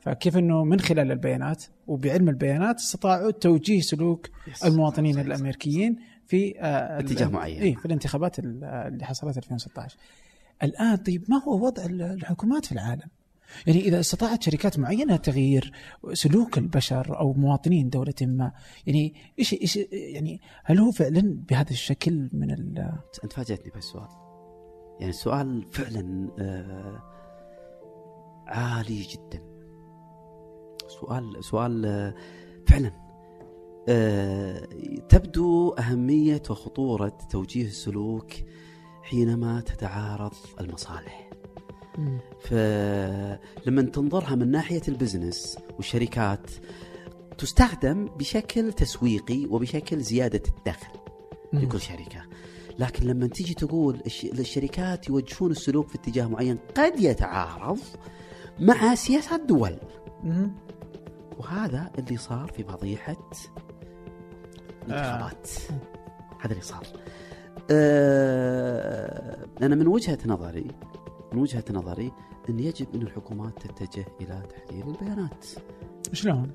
فكيف إنه من خلال البيانات وبعلم البيانات استطاعوا توجيه سلوك يس. المواطنين. الأمريكيين في آه، اتجاه معين. إيه في الانتخابات ال- اللي حصلت 2016 الآن طيب ما هو وضع ال- الحكومات في العالم؟ يعني إذا استطاعت شركات معينة تغيير سلوك البشر أو مواطنين دولة ما يعني إيش إيش يعني هل هو فعلا بهذا الشكل من ال أنت فاجأتني بهالسؤال. يعني السؤال فعلا آه عالي جدا. سؤال سؤال آه فعلا آه تبدو أهمية وخطورة توجيه السلوك حينما تتعارض المصالح. فلما تنظرها من ناحية البزنس والشركات تستخدم بشكل تسويقي وبشكل زيادة الدخل لكل شركة. لكن لما تيجي تقول الش- الشركات يوجهون السلوك في اتجاه معين قد يتعارض مع سياسات دول مم. وهذا اللي صار في فضيحة الانتخابات. هذا اللي صار. آه أنا من وجهة نظري من وجهة نظري أن يجب أن الحكومات تتجه إلى تحليل البيانات. شلون؟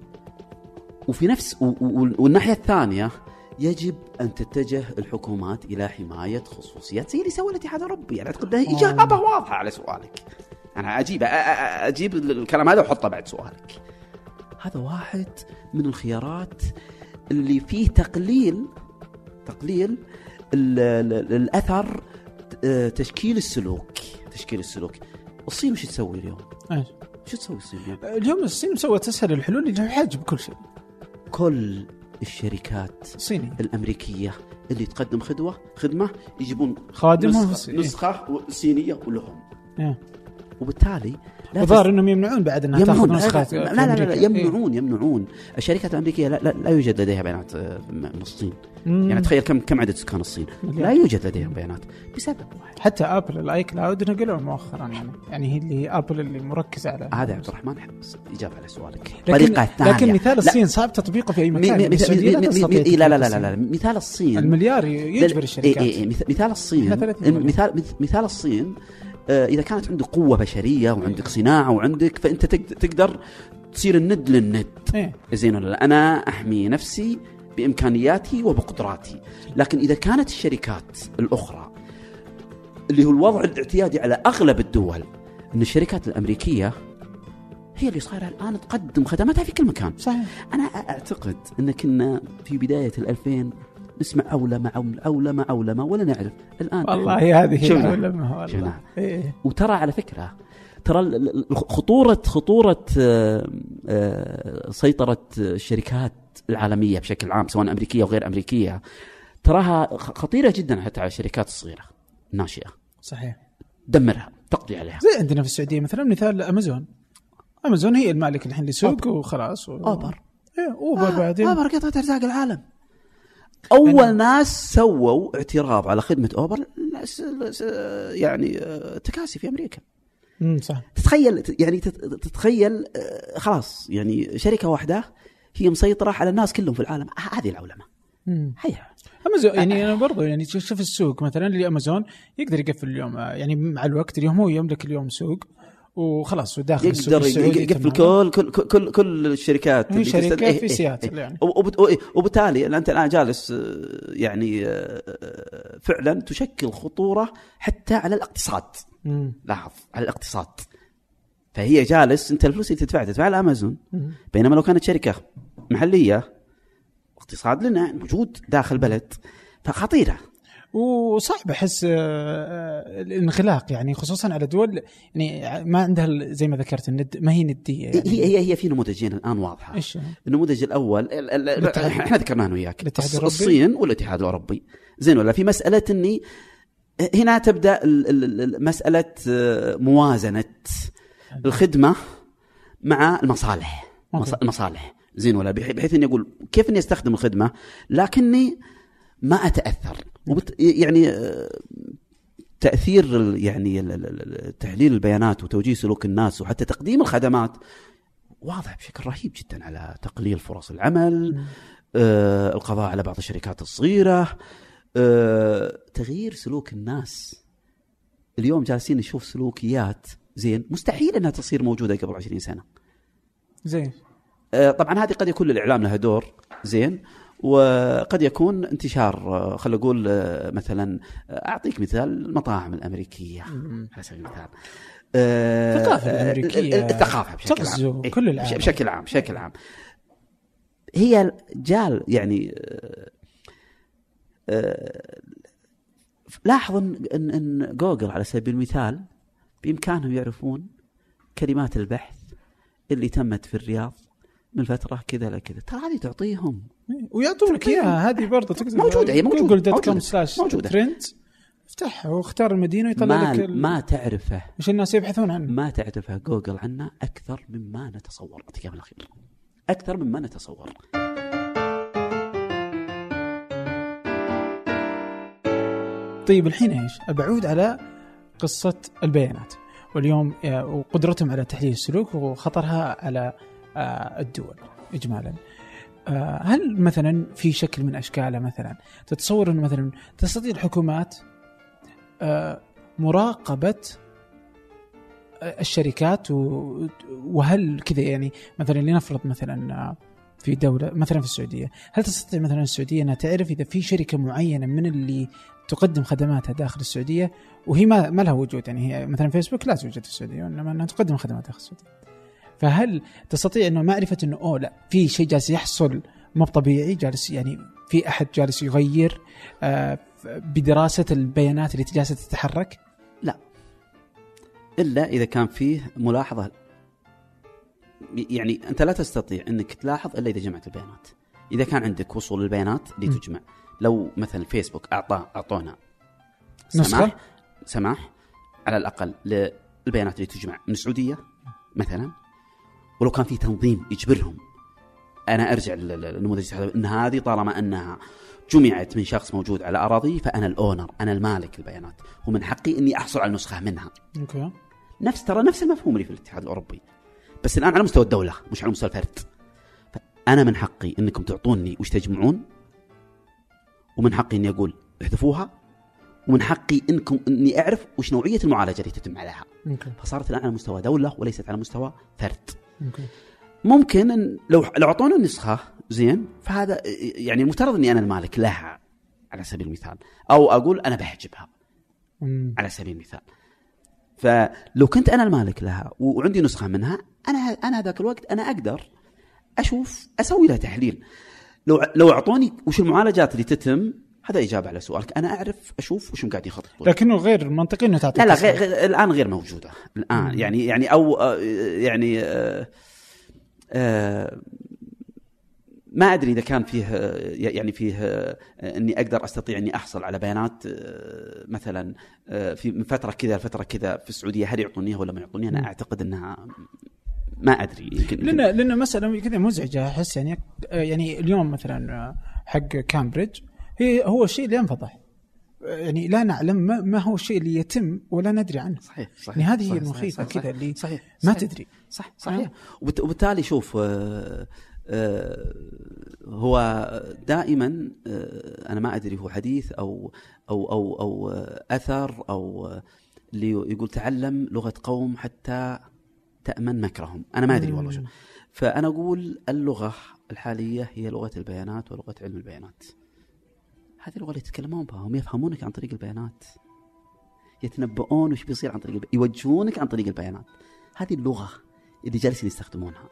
وفي نفس والناحية الثانية يجب أن تتجه الحكومات إلى حماية خصوصيات زي اللي سوى الاتحاد الأوروبي. يعني أعتقد أنها إجابة واضحة على سؤالك. أنا أجيب أجيب الكلام هذا وأحطه بعد سؤالك. هذا واحد من الخيارات اللي فيه تقليل تقليل ال- ال- الأثر آه، تشكيل السلوك. تشكيل السلوك. الصين وش تسوي اليوم؟ إيش؟ وش تسوي الصين اليوم؟ اليوم الصين مسوت اسهل الحلول اللي حاجب كل شيء كل الشركات صيني الأمريكية اللي تقدم خدوة خدمة يجيبون خادمهم نسخه. نسخة صينية ولهم إيه. وبالتالي لا وظهر إنهم يمنعون بعد إنها تأخذ يمنعون لا نسخات لا, لا, لا, لا. يمنعون يمنعون. الشركات الأمريكية لا, لا, لا يوجد لديها بيانات آه، من الصين. مم. يعني تخيل كم كم عدد سكان الصين. لا يوجد لديهم بيانات بسبب واحد. حتى آبل ال iCloud نقلوه مؤخرا يعني يعني هي اللي آبل اللي مركزه على هذا عبد الرحمن إجابة على سؤالك. لكن الطريقة الثانية لكن مثال الصين صعب تطبيقه في أي مكان يعني لا لا لا لا. مثال الصين. المليار يجبر الشركات إيه إيه مث- مثال الصين. إحنا 30 مليون. مثال مث- مثال الصين إذا كانت عندك قوة بشرية وعندك صناعة وعندك فأنت تقد- تقدر تصير الند للند. إيه. زين ولا لا؟ أنا أحمي نفسي بإمكانياتي وبقدراتي. لكن إذا كانت الشركات الأخرى اللي هو الوضع الاعتيادي على أغلب الدول إن الشركات الأمريكية هي اللي صايرة الآن تقدم خدماتها في كل مكان. صحيح. أنا أعتقد إن كنا في بداية الألفين نسمع اولمه عول- اولمه اولمه ولا نعرف. الآن والله هذه هي شفنا. العلماء والله. شفنا. إيه. وترى على فكرة ترى خطوره خطورة آه، آه، سيطرة الشركات العالمية بشكل عام سواء أمريكية أو غير أمريكية تراها خ- خطيرة جدا حتى على الشركات الصغيرة الناشئه صحيح. دمرها تقضي عليها. زي عندنا في السعودية مثلا مثال أمازون. أمازون هي المالك الحين لسوق وخلاص و... أوبر. إيه أوبر بعدين. أوبر قطعه أرزاق العالم. أول ناس سووا اعتراض على خدمة أوبر س- س- يعني آه، تكاسي في أمريكا. امم صح. تتخيل يعني تت- تتخيل آه، خلاص يعني شركة واحدة هي مسيطرة على الناس كلهم في العالم. هذه العولمة. مم. هي أمازون يعني أنا برضو يعني تشوف شوف السوق مثلا اللي امازون يقدر يقفل اليوم آه، يعني مع الوقت اليوم هو يملك اليوم سوق. وخلاص وداخل السوق يقدر يقفل. كل كل كل, كل الشركات شركة تستد- إيه، في إيه، سياتل إيه. يعني. وبالتالي أنت الآن جالس آه، يعني آه، فعلا تشكل خطورة حتى على الاقتصاد مم. لاحظ على الاقتصاد فهي جالس أنت الفلوس اللي تدفعها تدفعها لامازون. بينما لو كانت شركة محلية اقتصاد لنا موجود داخل بلد فخطيرة وصعب أحس آه، آه، الانغلاق يعني خصوصا على دول يعني ما عندها زي ما ذكرت الند ما هي ندية يعني هي هي هي في نموذجين الآن واضحة. إيش؟ النموذج الأول إحنا ذكرناه أنا وياك. الصين والاتحاد الأوروبي. زين ولا في مسألة إني هنا تبدأ ال- ال- ال- مسألة آه، موازنة الخدمة مع المصالح. أوكي. مص- المصالح. زين ولا بح- بحيث إني أقول كيف إني أستخدم الخدمة لكني ما أتأثر. وبت يعني آه، تأثير يعني تحليل البيانات وتوجيه سلوك الناس وحتى تقديم الخدمات واضح بشكل رهيب جدا على تقليل فرص العمل آه، القضاء على بعض الشركات الصغيرة آه، تغيير سلوك الناس. اليوم جالسين نشوف سلوكيات زين مستحيل إنها تصير موجودة قبل 20 سنة. زين. آه، طبعا هذه قد يكون للإعلام لها دور زين. وقد يكون انتشار آه، خلينا نقول آه، مثلا آه، أعطيك مثال المطاعم الأمريكية. على سبيل المثال. الثقافة آه، الأمريكية الثقافة بشكل عام. إيه، كل العالم. بشكل عام بشكل عام. هي جال يعني لاحظ إن إن جوجل على سبيل المثال بإمكانهم يعرفون كلمات البحث اللي تمت في الرياض من فترة كذا لكذا ترى هذه تعطيهم ويعطونك اياها هذه برضه تقدر موجودة، هي موجودة، جوجل dot com slash. trend افتحها واختار المدينة ويطلع ما لك ال- ما تعرفه. إيش الناس يبحثون عنه. ما تعرفه جوجل عنا أكثر مما نتصور. من الاخير أكثر مما نتصور. طيب الحين إيش؟ بعود على قصة البيانات. واليوم آه، وقدرتهم على تحليل السلوك وخطرها على آه، الدول اجمالا. آه، هل مثلا في شكل من اشكالها مثلا تتصور إنه مثلا تستطيع الحكومات آه، مراقبة آه، الشركات وهل كذا يعني مثلا لنفرض مثلا في دولة مثلا في السعودية هل تستطيع مثلا السعودية أنها تعرف إذا في شركة معينة من اللي تقدم خدماتها داخل السعودية؟ وهي ما, ما لها وجود يعني هي مثلا فيسبوك لا توجد في السعودية وإنما أنها تقدم خدمات داخل السعودية. فهل تستطيع أنه معرفة أنه أوه لا في شيء جالس يحصل مو طبيعي جالس يعني في أحد جالس يغير آه بدراسة البيانات اللي جالسة تتحرك؟ إلا إذا كان فيه ملاحظة. يعني أنت لا تستطيع إنك تلاحظ إلا إذا جمعت البيانات. إذا كان عندك وصول للبيانات اللي. تجمع. لو مثلا فيسبوك أعطى أعطونا؟ سماح سماح على الأقل للبيانات اللي تجمع. من السعودية مثلا. ولو كان في تنظيم يجبرهم. أنا أرجع لل- للنموذج إن هذه طالما أنها جمعت من شخص موجود على أراضي فأنا الأونر أنا المالك البيانات. ومن حقي إني أحصل على نسخه منها. أوكي. نفس ترى نفس المفهوم اللي في الاتحاد الأوروبي. بس الآن على مستوى الدولة مش على مستوى الفرد. فأنا من حقي إنكم تعطوني وش تجمعون ومن حقي إني أقول احذفوها ومن حقي إنكم إني أعرف وش نوعية المعالجة اللي تتم عليها. أوكي. فصارت الآن على مستوى دولة وليست على مستوى فرد. ممكن إن لو لو أعطونا النسخه زين فهذا يعني المفترض إني أنا المالك لها على سبيل المثال. أو أقول أنا بحجبها. أمم. على سبيل المثال. فلو كنت أنا المالك لها وعندي نسخة منها أنا أنا ذاك الوقت أنا أقدر أشوف أسوي لها تحليل. لو لو أعطوني وش المعالجات اللي تتم؟ هذا إجابة على سؤالك. أنا أعرف أشوف وش قاعد يخططون لكنه غير منطقي إنه تعطي لا لا. غير غير الآن غير موجودة. الآن يعني يعني أو آه، يعني آه، آه، ما أدري إذا كان فيه يعني فيه إني أقدر أستطيع إني أحصل على بيانات مثلا في من فترة كذا لفترة كذا في السعودية هل يعطونيها ولا ما يعطونيها أنا أعتقد إنها ما أدري. يمكن لأن لأن مسألة كذا مزعجة. أحس يعني يعني اليوم مثلا حق كامبريدج هي هو الشيء اللي انفضح يعني لا نعلم ما, ما هو الشيء اللي يتم ولا ندري عنه. صحيح صحيح يعني هذه هي صحيح، كذا اللي صحيح ما صحيح. تدري. صح صحيح. وبت- وبالتالي شوف آه، آه، هو دائما آه، أنا ما أدري هو حديث أو أو أو أو آه، أثر أو آه، اللي يقول تعلم لغة قوم حتى تأمن مكرهم. أنا ما أدري والله شو. فأنا أقول اللغة الحالية هي لغة البيانات ولغة علم البيانات. هذه اللغة اللي يتكلمون بها هم يفهمونك عن طريق البيانات يتنبؤون وش بيصير عن طريق. يوجهونك عن طريق البيانات هذه اللغة اللي جالسين يستخدمونها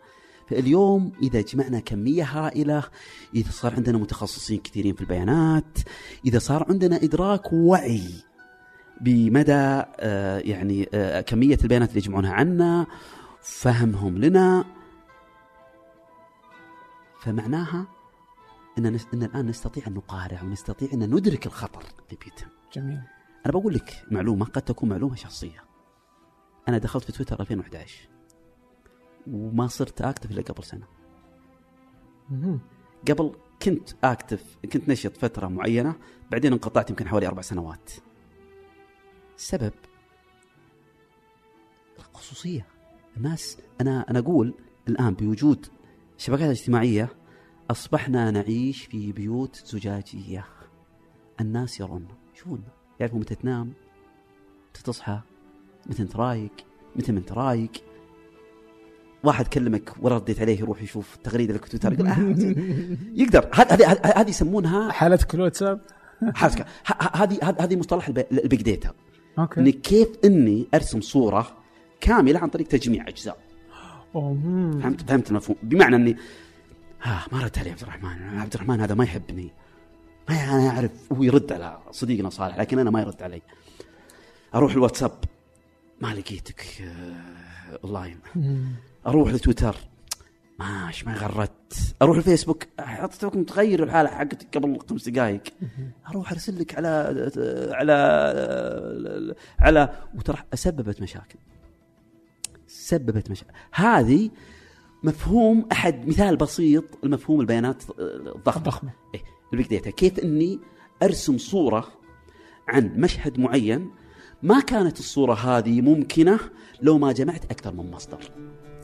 فاليوم إذا جمعنا كمية هائلة إذا صار عندنا متخصصين كثيرين في البيانات إذا صار عندنا إدراك وعي بمدى آه، يعني آه، كمية البيانات اللي يجمعونها عنا فهمهم لنا فمعناها إن نس- إن الآن نستطيع أن نقارع ونستطيع أن ندرك الخطر اللي بيتم. جميل. أنا بقول لك معلومة قد تكون معلومة شخصية. أنا دخلت في تويتر 2011 وما صرت أكتف إلا قبل سنة. مهم. قبل كنت أكتف كنت نشط فترة معينة بعدين انقطعت يمكن حوالي أربع سنوات. السبب الخصوصية. الناس أنا أنا أقول الآن بوجود الشبكات الاجتماعيه أصبحنا نعيش في بيوت زجاجية. الناس يرون. يشوفون يعرفوا متى تنام متى تصحى متى انت رايق متى ما انت رايق واحد كلمك ولا رديت عليه يروح يشوف التغريده اللي في تويتر يقول آه، يقدر. هذه هذه يسمونها حالتك الواتساب حالتك هذه هذه مصطلح الب- ال big data. أوكي. اني كيف إني أرسم صورة كاملة عن طريق تجميع أجزاء. أوه،. فهمت فهمت المفهوم؟ بمعنى إني ها ما رد علي عبد الرحمن. عبد الرحمن هذا ما يحبني. ما أنا أعرف هو يرد على صديقنا صالح لكن أنا ما يرد علي أروح الواتساب. ما لقيتك آه، أونلاين. أروح لتويتر ماش ما غردت. أروح الفيسبوك. حطيتك متغير الحالة حقتك قبل خمس دقائق أروح أرسل لك على على على وترى سببت مشاكل. سببت مشاكل هذه مفهوم أحد مثال بسيط لمفهوم البيانات الضخمة. ضخمه إيه ال big data كيف إني أرسم صورة عن مشهد معين ما كانت الصورة هذه ممكنة لو ما جمعت أكثر من مصدر؟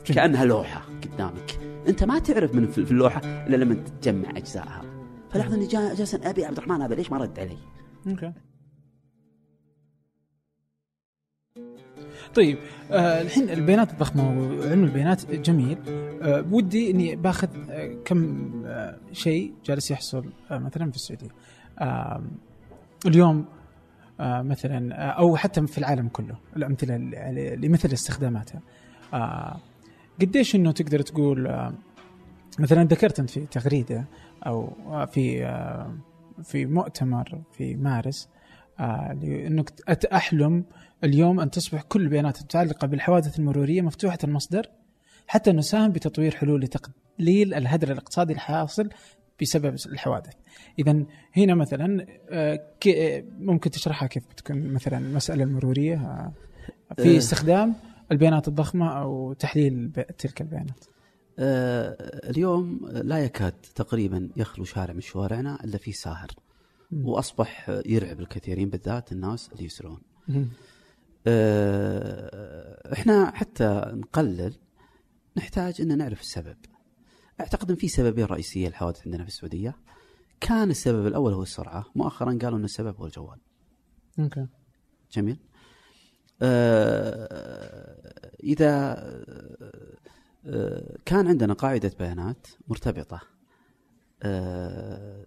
كأنها لوحة قدامك. أنت ما تعرف من في اللوحة إلا لما تجمع اجزائها فلاحظ إني جا- جالس أبي عبد الرحمن هذا ليش ما رد علي؟ أوكي. طيب آه الحين البيانات الضخمة وعلم البيانات جميل. آه ودي إني باخذ آه كم آه شيء جالس يحصل آه مثلا في السعودية. آه اليوم آه مثلا آه أو حتى في العالم كله الأمثلة لمثل استخداماتها. آه قديش إنه تقدر تقول آه مثلا ذكرت أنت في تغريدة أو آه في آه في مؤتمر في مارس آه انك أحلم اليوم أن تصبح كل البيانات المتعلقة بالحوادث المرورية مفتوحة المصدر حتى نساهم بتطوير حلول لتقليل الهدر الاقتصادي الحاصل بسبب الحوادث. اذا هنا مثلا آه، ك- ممكن تشرحها كيف بتكون مثلا المساله المرورية آه، في آه. استخدام البيانات الضخمة أو تحليل تلك البيانات. آه اليوم لا يكاد تقريبا يخلو شارع من شوارعنا إلا فيه ساهر. وأصبح يرعب الكثيرين بالذات الناس اللي يسرون. آه، إحنا حتى نقلل نحتاج إن نعرف السبب. أعتقد إن في سببين رئيسيه للحوادث عندنا في السعودية. كان السبب الأول هو السرعة، مؤخرا قالوا إن السبب هو الجوال. أوكي. جميل. آه، إذا آه، كان عندنا قاعدة بيانات مرتبطة آه،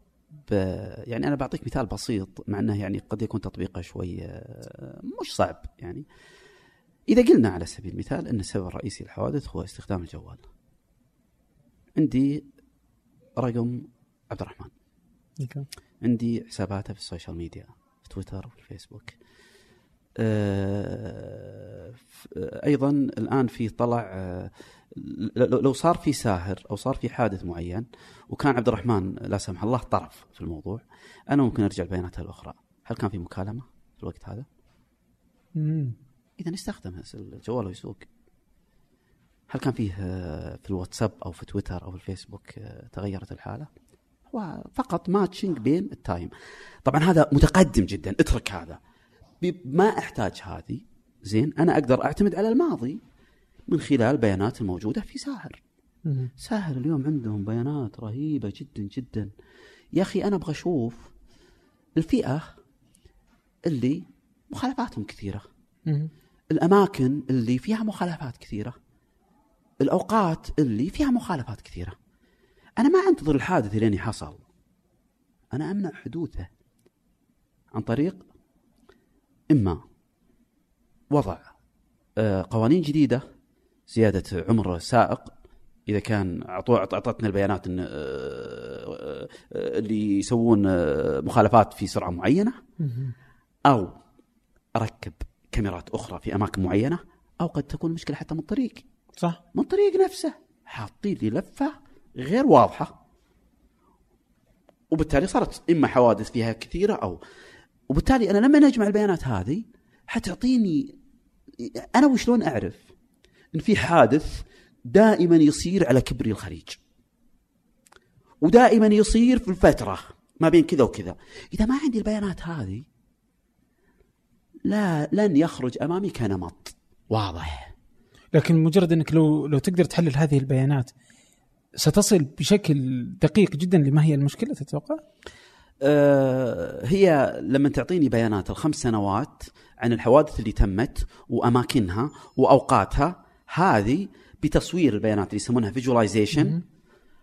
يعني أنا بعطيك مثال بسيط مع إنه يعني قد يكون تطبيقه شوي آه، مش صعب يعني. إذا قلنا على سبيل المثال إن السبب الرئيسي للحوادث هو استخدام الجوال. عندي رقم عبد الرحمن. أوكي. عندي حساباته في ال social media في تويتر وفي الفيسبوك. آه، آه، أيضا الآن في طلع لو صار في ساهر أو صار في حادث معين وكان عبد الرحمن لا سمح الله طرف في الموضوع أنا ممكن أرجع البيانات الأخرى. هل كان في مكالمة في الوقت هذا. إذا استخدم الجوال ويسوق. هل كان فيه آه، في الواتساب أو في تويتر أو في الفيسبوك آه، تغيرت الحالة؟ هو فقط matching بين ال time. طبعا هذا متقدم جدا. اترك هذا. ما أحتاج هذه. زين أنا أقدر أعتمد على الماضي. من خلال البيانات الموجودة في ساهر. ساهر اليوم عندهم بيانات رهيبة جدا جدا. يا أخي أنا أبغى أشوف الفئة اللي مخالفاتهم كثيرة. مم. الأماكن اللي فيها مخالفات كثيرة. الأوقات اللي فيها مخالفات كثيرة. أنا ما أنتظر الحادث لين حصل أنا أمنع حدوثه عن طريق إما وضع آه، قوانين جديدة زيادة عمر السائق إذا كان أعطتنا البيانات إن آه، آه، اللي يسوون آه، مخالفات في سرعة معينة. أو أركب كاميرات أخرى في أماكن معينة أو قد تكون المشكلة حتى من الطريق صح. من الطريق نفسه. حاطين لي لفة غير واضحة. وبالتالي صارت إما حوادث فيها كثيرة أو وبالتالي أنا لما أجمع البيانات هذه حتعطيني أنا وشلون أعرف؟ إن في حادث دائما يصير على كبري الخليج. ودائما يصير في الفترة ما بين كذا وكذا. إذا ما عندي البيانات هذه لا لن يخرج أمامي كنمط. واضح. لكن مجرد إنك لو لو تقدر تحلل هذه البيانات ستصل بشكل دقيق جدا لما هي المشكلة تتوقع؟ آه، هي لما تعطيني بيانات الخمس سنوات عن الحوادث اللي تمت وأماكنها وأوقاتها هذه بتصوير البيانات اللي يسمونها فيجواليزيشن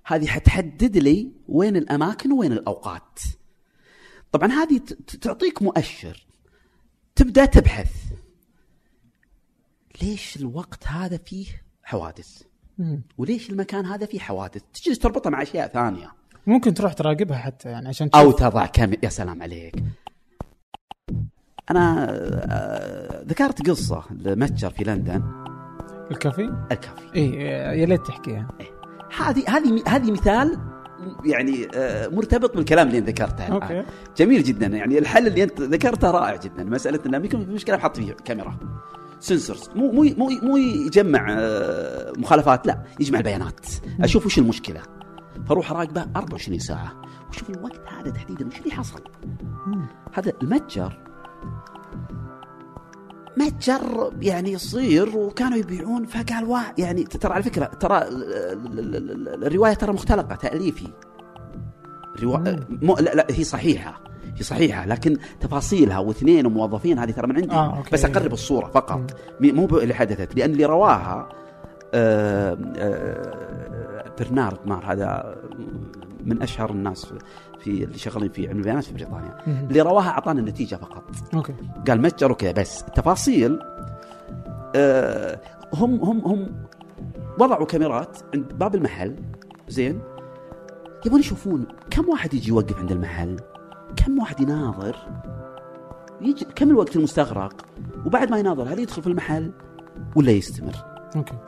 هذه حتحدد لي وين الأماكن وين الأوقات. طبعا هذه تعطيك مؤشر تبدأ تبحث ليش الوقت هذا فيه حوادث؟ وليش المكان هذا فيه حوادث؟ تجلس تربطها مع أشياء ثانية. ممكن تروح تراقبها حتى يعني عشان أو تشوف تضع كم يا سلام عليك أنا آه، ذكرت قصة لمتجر في لندن الكافي؟ الكافي. اي يا ليت تحكيها هذه هذه هذه مثال يعني آه، مرتبط بالكلام اللي أنت ذكرته. أوكي. جميل جدا. يعني الحل اللي أنت ذكرته رائع جدا. مسألة انه يمكن في مشكلة بحط فيه كاميرا. sensors. مو مو مو مو يجمع آه، مخالفات لا يجمع البيانات. أشوف وش المشكلة. فأروح اراقبه 24 ساعة. وشوف الوقت هذا تحديدا وش اللي حصل. هذا المتجر متجر يعني يصير وكانوا يبيعون فقال وا يعني ترى على فكرة ترى ال- ال- ال- ال- الرواية ترى مختلقة تأليفي. روا... مم. مو لا, لا هي صحيحة هي صحيحة لكن تفاصيلها واثنين وموظفين هذه ترى من عندي. آه، أوكي. بس أقرب الصورة فقط. مي- مو اللي حدثت لأن اللي رواها آه، آه، برنارد مار هذا من أشهر الناس. في اللي شغالين في علم البيانات في بريطانيا. اللي رواها أعطانا النتيجه فقط. أوكي. قال متجر وكذا بس. التفاصيل آه، هم هم هم وضعوا كاميرات عند باب المحل. زين. يبون يشوفون كم واحد يجي يوقف عند المحل؟ كم واحد يناظر؟ يجي كم الوقت المستغرق؟ وبعد ما يناظر هل يدخل في المحل ولا يستمر؟ أوكي.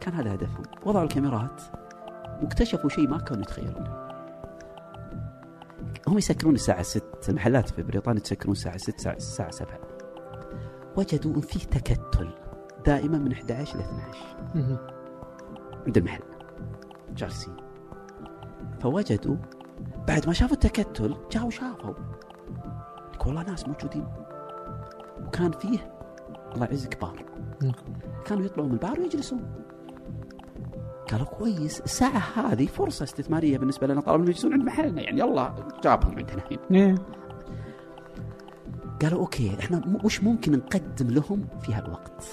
كان هذا هدفهم. وضعوا الكاميرات واكتشفوا شيء ما كانوا يتخيلونه. هم يسكرون الساعة 6 المحلات في بريطانيا تسكرون الساعة 6 الساعة, الساعة 7 وجدوا إن فيه تكتل دائما من 11 ل 12 مم. عند المحل. جالسين. فوجدوا بعد ما شافوا التكتل جاوا شافوا لك والله ناس موجودين. وكان فيه الله يعزك بار. كانوا يطلعوا من البار ويجلسون. قالوا كويس الساعة هذه فرصة استثمارية بالنسبة لنا طالما يجلسون عند محلنا يعني يلا جابهم عندنا الحين إيه. قالوا أوكي إحنا وش ممكن نقدم لهم في هالوقت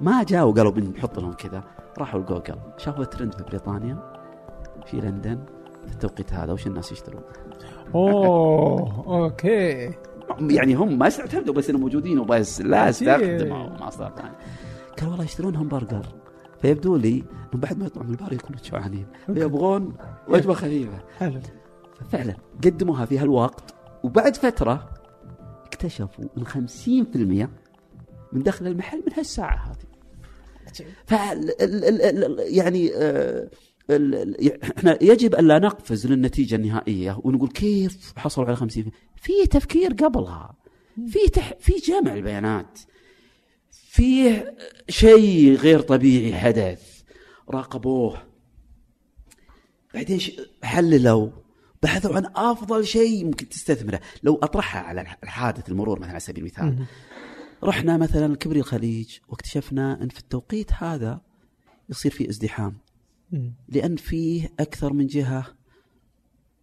ما جاوا قالوا بنحط لهم كذا. راحوا لجوجل شافوا ترند في بريطانيا في لندن في التوقيت هذا وش الناس يشترون؟ أوه أوكي. يعني هم ما استعتمدوا بس إنهم موجودين وبس لا. استخدموا مواصلات ثانية قالوا والله يشترون همبرجر فيبدو لي انهم بعد ما يطلعوا من البار يكونوا جوعانين يبغون وجبة خفيفة. حلو. ففعلا قدموها في هالوقت وبعد فترة اكتشفوا إن 50% من دخل المحل من هالساعة هذه. ف يعني آه، إحنا يجب أن لا نقفز للنتيجة النهائية ونقول كيف حصلوا على 50% في تفكير قبلها. في تح في جمع البيانات. في شيء غير طبيعي حدث راقبوه. بعدين حللوا بحثوا عن أفضل شيء ممكن تستثمره. لو أطرحها على الح- الحادث المرور مثلا على سبيل المثال. رحنا مثلا كبري الخليج واكتشفنا أن في التوقيت هذا يصير في ازدحام. لأن فيه أكثر من جهة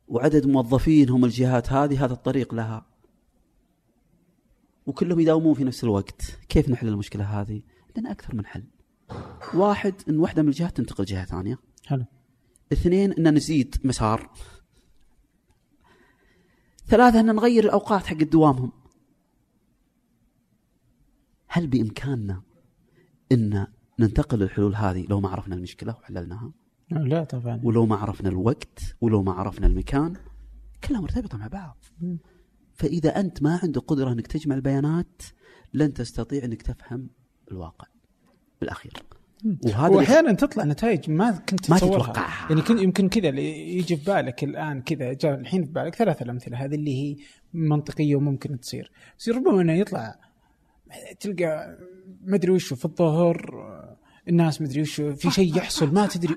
وعدد موظفين هم الجهات هذه هذا الطريق لها. وكلهم يداومون في نفس الوقت. كيف نحل المشكلة هذه؟ عندنا أكثر من حل. واحد إن واحدة من الجهات تنتقل جهة ثانية. حلو. اثنين إن نزيد مسار. ثلاثة إن نغير الأوقات حق دوامهم. هل بإمكاننا إن ننتقل للحلول هذه لو ما عرفنا المشكلة وحللناها؟ لا طبعا. ولو ما عرفنا الوقت ولو ما عرفنا المكان كلها مرتبطة مع بعض. مم. فإذا أنت ما عندك قدرة إنك تجمع البيانات لن تستطيع إنك تفهم الواقع بالأخير. وهذا اللي- وأحيانا تطلع نتائج ما كنت ما تتوقعها. يعني كن- يمكن كذا يجي في بالك الآن كذا جاء الحين في بالك ثلاث الامثله هذه اللي هي منطقية وممكن تصير. بس ربما إنه يطلع تلقى ما أدري وشو في الظهر الناس ما أدري وشو في شيء يحصل ما تدري.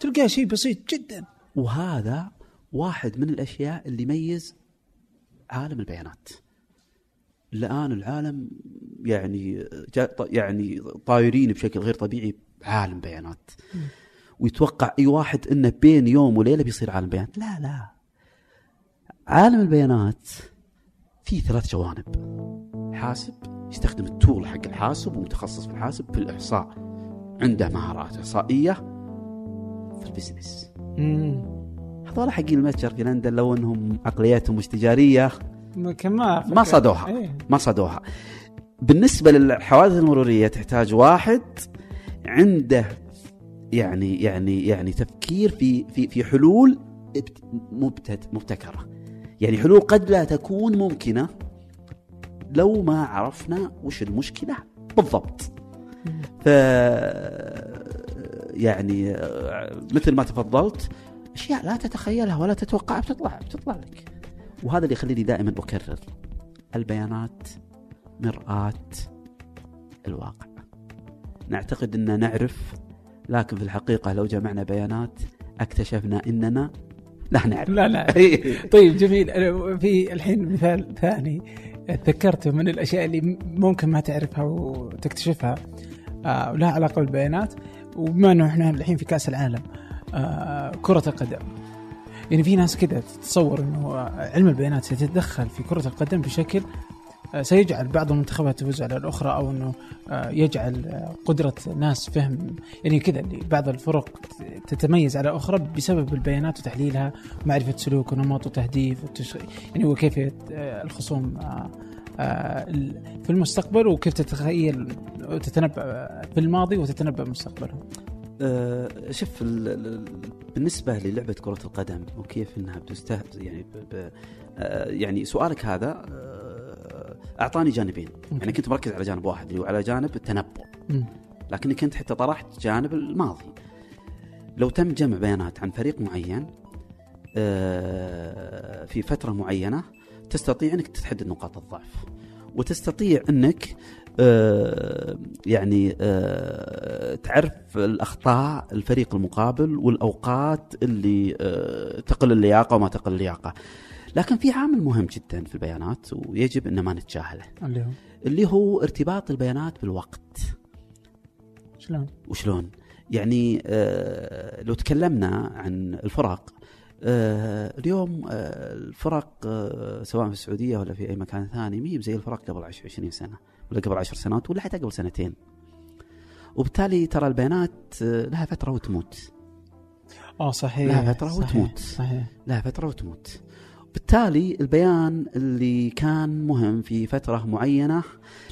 تلقاه شيء بسيط جدا. وهذا واحد من الأشياء اللي يميز عالم البيانات. الان العالم يعني يعني طايرين بشكل غير طبيعي بعالم بيانات. ويتوقع أي واحد إنه بين يوم وليلة بيصير عالم بيانات؟ لا لا. عالم البيانات فيه ثلاث جوانب. حاسب يستخدم التول حق الحاسب ومتخصص في الحاسب في الإحصاء. عنده مهارات إحصائية في البزنس. هذول حقين المتجر في لندن لو انهم عقلياتهم مش تجارية. ما ما صدوها إيه. ما صدوها بالنسبة للحوادث المرورية تحتاج واحد عنده يعني يعني يعني تفكير في في في حلول مبتكرة. يعني حلول قد لا تكون ممكنة لو ما عرفنا وش المشكلة بالضبط. ف يعني آه، مثل ما تفضلت أشياء لا تتخيلها ولا تتوقعها بتطلع بتطلع لك. وهذا اللي يخليني دائما أكرر البيانات مرآة الواقع. نعتقد أننا نعرف لكن في الحقيقة لو جمعنا بيانات اكتشفنا أننا لا نعرف. لا لا. [LAUGHS] طيب جميل. في الحين مثال ثاني تذكرته من الأشياء اللي ممكن ما تعرفها وتكتشفها. آه ولها علاقه بالبيانات وبما إنه إحنا الحين في كأس العالم آه كرة القدم يعني في ناس كذا تتصور إنه علم البيانات سيتدخل في كرة القدم بشكل آه، سيجعل بعض المنتخبات تفوز على الأخرى أو إنه آه، يجعل قدرة ناس فهم يعني كذا اللي بعض الفرق تتميز على أخرى بسبب البيانات وتحليلها معرفة سلوك ونمط وتهديف. يعني وكيفيه آه، الخصوم ال- في المستقبل وكيف تتخيل وتتنبأ في الماضي وتتنبأ مستقبلهم آه، شوف ال- ال- بالنسبة للعبة كرة القدم وكيف إنها بتستهدف يعني ب ب آه، يعني سؤالك هذا آه، أعطاني جانبين. يعني كنت مركز على جانب واحد اللي هو على جانب التنبؤ. مم. لكني كنت حتى طرحت جانب الماضي. لو تم جمع بيانات عن فريق معين في فترة معينة تستطيع إنك تحدد نقاط الضعف وتستطيع إنك يعني آه، تعرف الأخطاء الفريق المقابل والأوقات اللي آه، تقل اللياقة وما تقل اللياقة. لكن في عامل مهم جدا في البيانات ويجب إن ما نتجاهله اللي هو اللي هو ارتباط البيانات بالوقت. شلون؟ وشلون؟ يعني آه، لو تكلمنا عن الفرق آه، اليوم آه، الفرق آه، سواء في السعودية ولا في أي مكان ثاني ما هي زي الفرق قبل 20 سنة ولا قبل 10 سنوات ولا حتى قبل سنتين. وبالتالي ترى البيانات آه، لها فترة وتموت. آه صحيح لها فترة صحيح، وتموت. صحيح لها فترة وتموت. بالتالي البيان اللي كان مهم في فترة معينة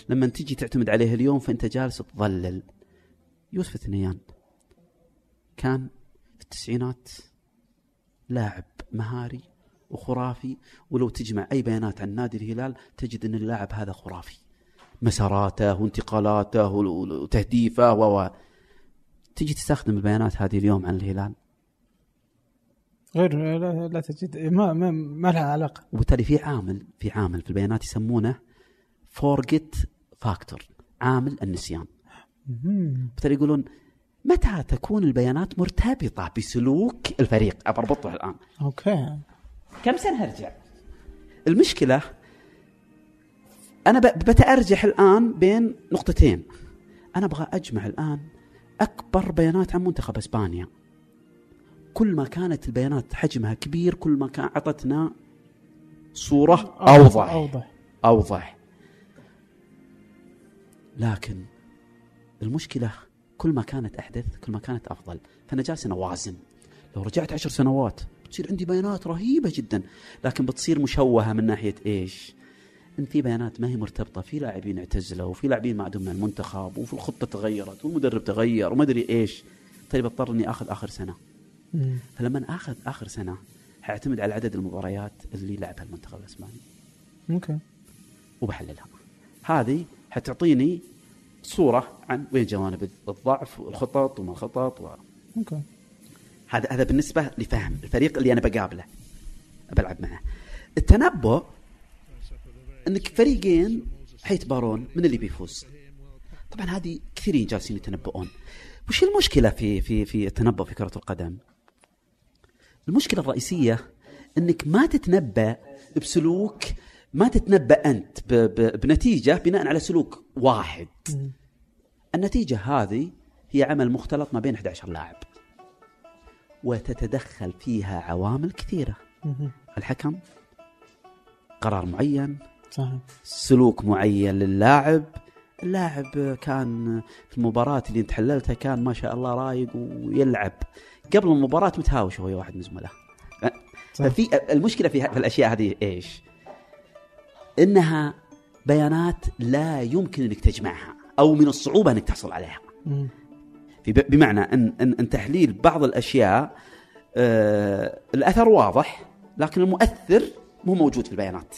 لما تجي تعتمد عليه اليوم فأنت جالس تضلل. يوسف الثنيان كان في التسعينات لاعب مهاري وخرافي ولو تجمع أي بيانات عن نادي الهلال تجد أن اللاعب هذا خرافي مساراته وانتقالاته وتهديفه و تجي تستخدم البيانات هذه اليوم عن الهلال. غير لا, لا تجد ما ما, ما لها علاقة. وبالتالي في عامل في عامل في البيانات يسمونه forget factor عامل النسيان. بالتالي يقولون متى تكون البيانات مرتبطة بسلوك الفريق؟ ابى اربطه الآن. أوكي. كم سنة ارجع المشكلة أنا بتأرجح الآن بين نقطتين. أنا أبغى أجمع الآن أكبر بيانات عن منتخب إسبانيا. كل ما كانت البيانات حجمها كبير كل ما كان أعطتنا صورة أوضح. أوضح. أوضح. لكن المشكلة كل ما كانت أحدث كل ما كانت أفضل. فانا جالس اوازن لو رجعت عشر سنوات بتصير عندي بيانات رهيبة جدا لكن بتصير مشوهة من ناحية إيش؟ إن في بيانات ما هي مرتبطة في لاعبين اعتزلوا وفي لاعبين ما عندهم مع المنتخب وفي الخطة تغيرت والمدرب تغير وما أدري إيش. طيب أضطر إني آخذ آخر سنة. مم. فلما آخذ آخر سنة حاعتمد على عدد المباريات اللي لعبها المنتخب الأسباني. أوكي وبحللها. هذه حتعطيني صورة عن وين جوانب الضعف والخطط وما الخطط و... أوكي هذا هذا بالنسبة لفهم الفريق اللي أنا بقابله بلعب معه. التنبؤ أنك فريقين حيتبارون من اللي بيفوز طبعا هذه كثيرين جالسين يتنبؤون وش المشكلة في في في التنبؤ في كرة القدم المشكلة الرئيسية أنك ما تتنبأ بسلوك ما تتنبأ أنت. بنتيجة بناء على سلوك واحد. النتيجة هذه هي عمل مختلط ما بين 11 لاعب وتتدخل فيها عوامل كثيرة. الحكم قرار معين صحيح. سلوك معين للاعب. اللاعب كان في المباراة اللي انت حللتها كان ما شاء الله رايق ويلعب. قبل المباراة متهاوش هو واحد من زملائه. ففي المشكلة في في الأشياء هذه إيش؟ إنها بيانات لا يمكن أنك تجمعها أو من الصعوبة أنك تحصل عليها. بمعنى إن إن, إن تحليل بعض الأشياء آه الأثر واضح لكن المؤثر مو موجود في البيانات.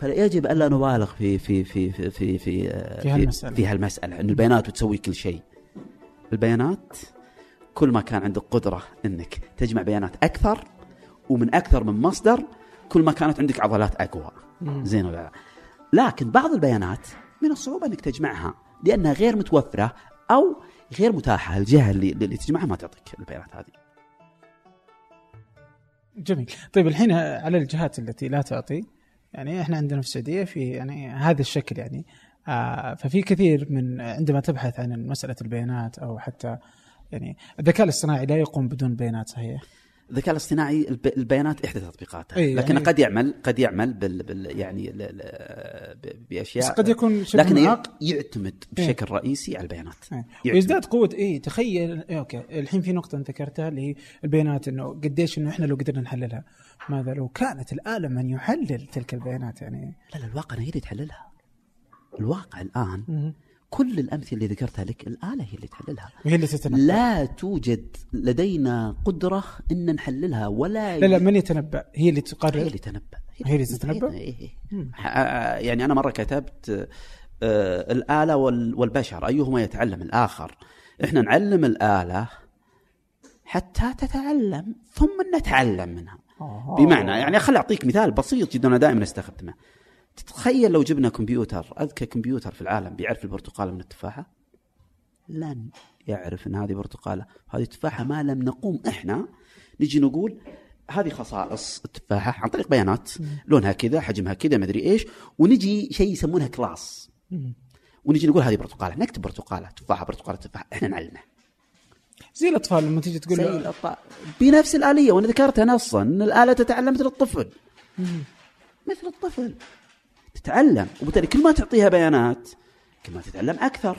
فيجب ألا نبالغ في في في في في في, آه، في هالمسألة إن البيانات تسوي كل شيء البيانات كل ما كان عندك قدرة إنك تجمع بيانات أكثر ومن أكثر من مصدر كل ما كانت عندك عضلات أقوى. زين ولا لا؟ لكن بعض البيانات من الصعوبة إنك تجمعها لأنها غير متوفرة أو غير متاحة الجهه اللي, اللي تجمعها ما تعطيك البيانات هذه. جميل طيب الحين على الجهات التي لا تعطي يعني إحنا عندنا في السعودية في يعني هذا الشكل يعني. آه ففي كثير من عندما تبحث عن مسألة البيانات أو حتى يعني الذكاء الاصطناعي لا يقوم بدون بيانات صحيح؟ الذكاء الاصطناعي الب- البيانات إحدى تطبيقاتها إي، لكن يعني- قد يعمل قد يعمل بال, بال يعني ل- ل- بأشياء بس قد يكون لكن معاق يعتمد بشكل رئيسي على البيانات. إيه. يعتمد. ويزداد قوة اي تخيل إيه أوكي الحين في نقطة انت ذكرتها اللي هي البيانات إنه قديش إنه إحنا لو قدرنا نحللها ماذا لو كانت الآلة من يحلل تلك البيانات يعني لا لا الواقع هي اللي تحللها. الواقع الآن. كل الأمثلة اللي ذكرتها لك الآلة هي اللي تحللها. وهي اللي تتنبأ لا توجد لدينا قدرة إن نحللها ولا لا لا من يتنبأ هي اللي هي تقرر اللي هي اللي تتنبأ؟ إيه إيه. مم. ح- آه، يعني أنا مرة كتبت آه، الآلة وال- والبشر أيهما يتعلم الآخر إحنا نعلم الآلة حتى تتعلم ثم نتعلم منها آه. بمعنى يعني خل أعطيك مثال بسيط جدا أنا دائما أستخدمه تتخيل لو جبنا كمبيوتر أذكى كمبيوتر في العالم بيعرف البرتقاله من التفاحة لن يعرف إن هذه برتقالة هذه تفاحه ما لم نقوم إحنا نجي نقول هذه خصائص التفاحة عن طريق بيانات لونها كذا حجمها كذا مدري إيش ونجي شيء يسمونها كلاس. ونجي نقول هذه برتقالة نكتب برتقالة تفاحة برتقالة تفاحة إحنا نعلمه زي الأطفال لما تيجي تقول زي له الأطفال. بنفس الآلية وأنا ذكرتها نصا إن الآلة تتعلم مثل الطفل. مثل الطفل تتعلم. وبالتالي كل ما تعطيها بيانات كل ما تتعلم أكثر.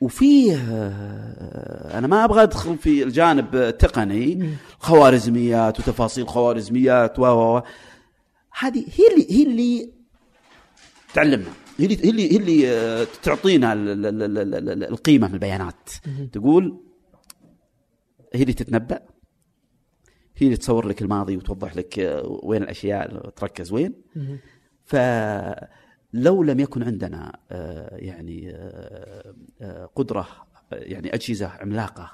وفيه آه، أنا ما أبغى أدخل في الجانب التقني خوارزميات وتفاصيل خوارزميات و و. هذه هي اللي هي اللي تعلمنا. هي اللي هي اللي, هي اللي آه، تعطينا ال- ال- ال- ال- ال- القيمة من البيانات. تقول هي اللي تتنبأ هي اللي تصور لك الماضي وتوضح لك آه، وين الأشياء تركز وين. فلو لم يكن عندنا آه، يعني آه، آه، قدرة آه، يعني أجهزة عملاقة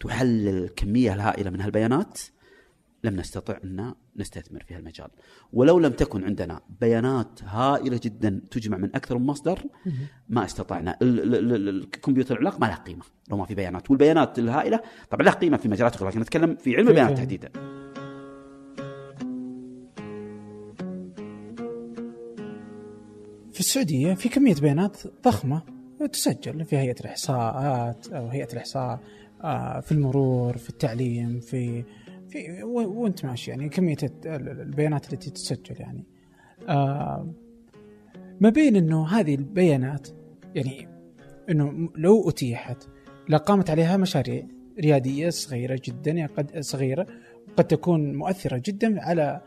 تحلل الكميه الهائله من هالبيانات لم نستطع أن نستثمر في هالمجال. ولو لم تكن عندنا بيانات هائلة جدا تجمع من أكثر من مصدر ما استطعنا. ال- ال- ال- الكمبيوتر العملاق ما له قيمة لو ما في بيانات. والبيانات الهائلة طبعا له قيمة في مجالات أخرى لكن نتكلم في علم البيانات. تحديدا. في السعودية في كمية بيانات ضخمة تسجل في هيئة الإحصاءات أو هيئة الإحصاء آه، في المرور في التعليم في في وأنت ماشي يعني ال- البيانات التي تسجل يعني. آه، ما بين إنه هذه البيانات يعني إنه لو أتيحت لقامت عليها مشاريع ريادية صغيرة جدا يعني قد صغيرة قد تكون مؤثرة جدا على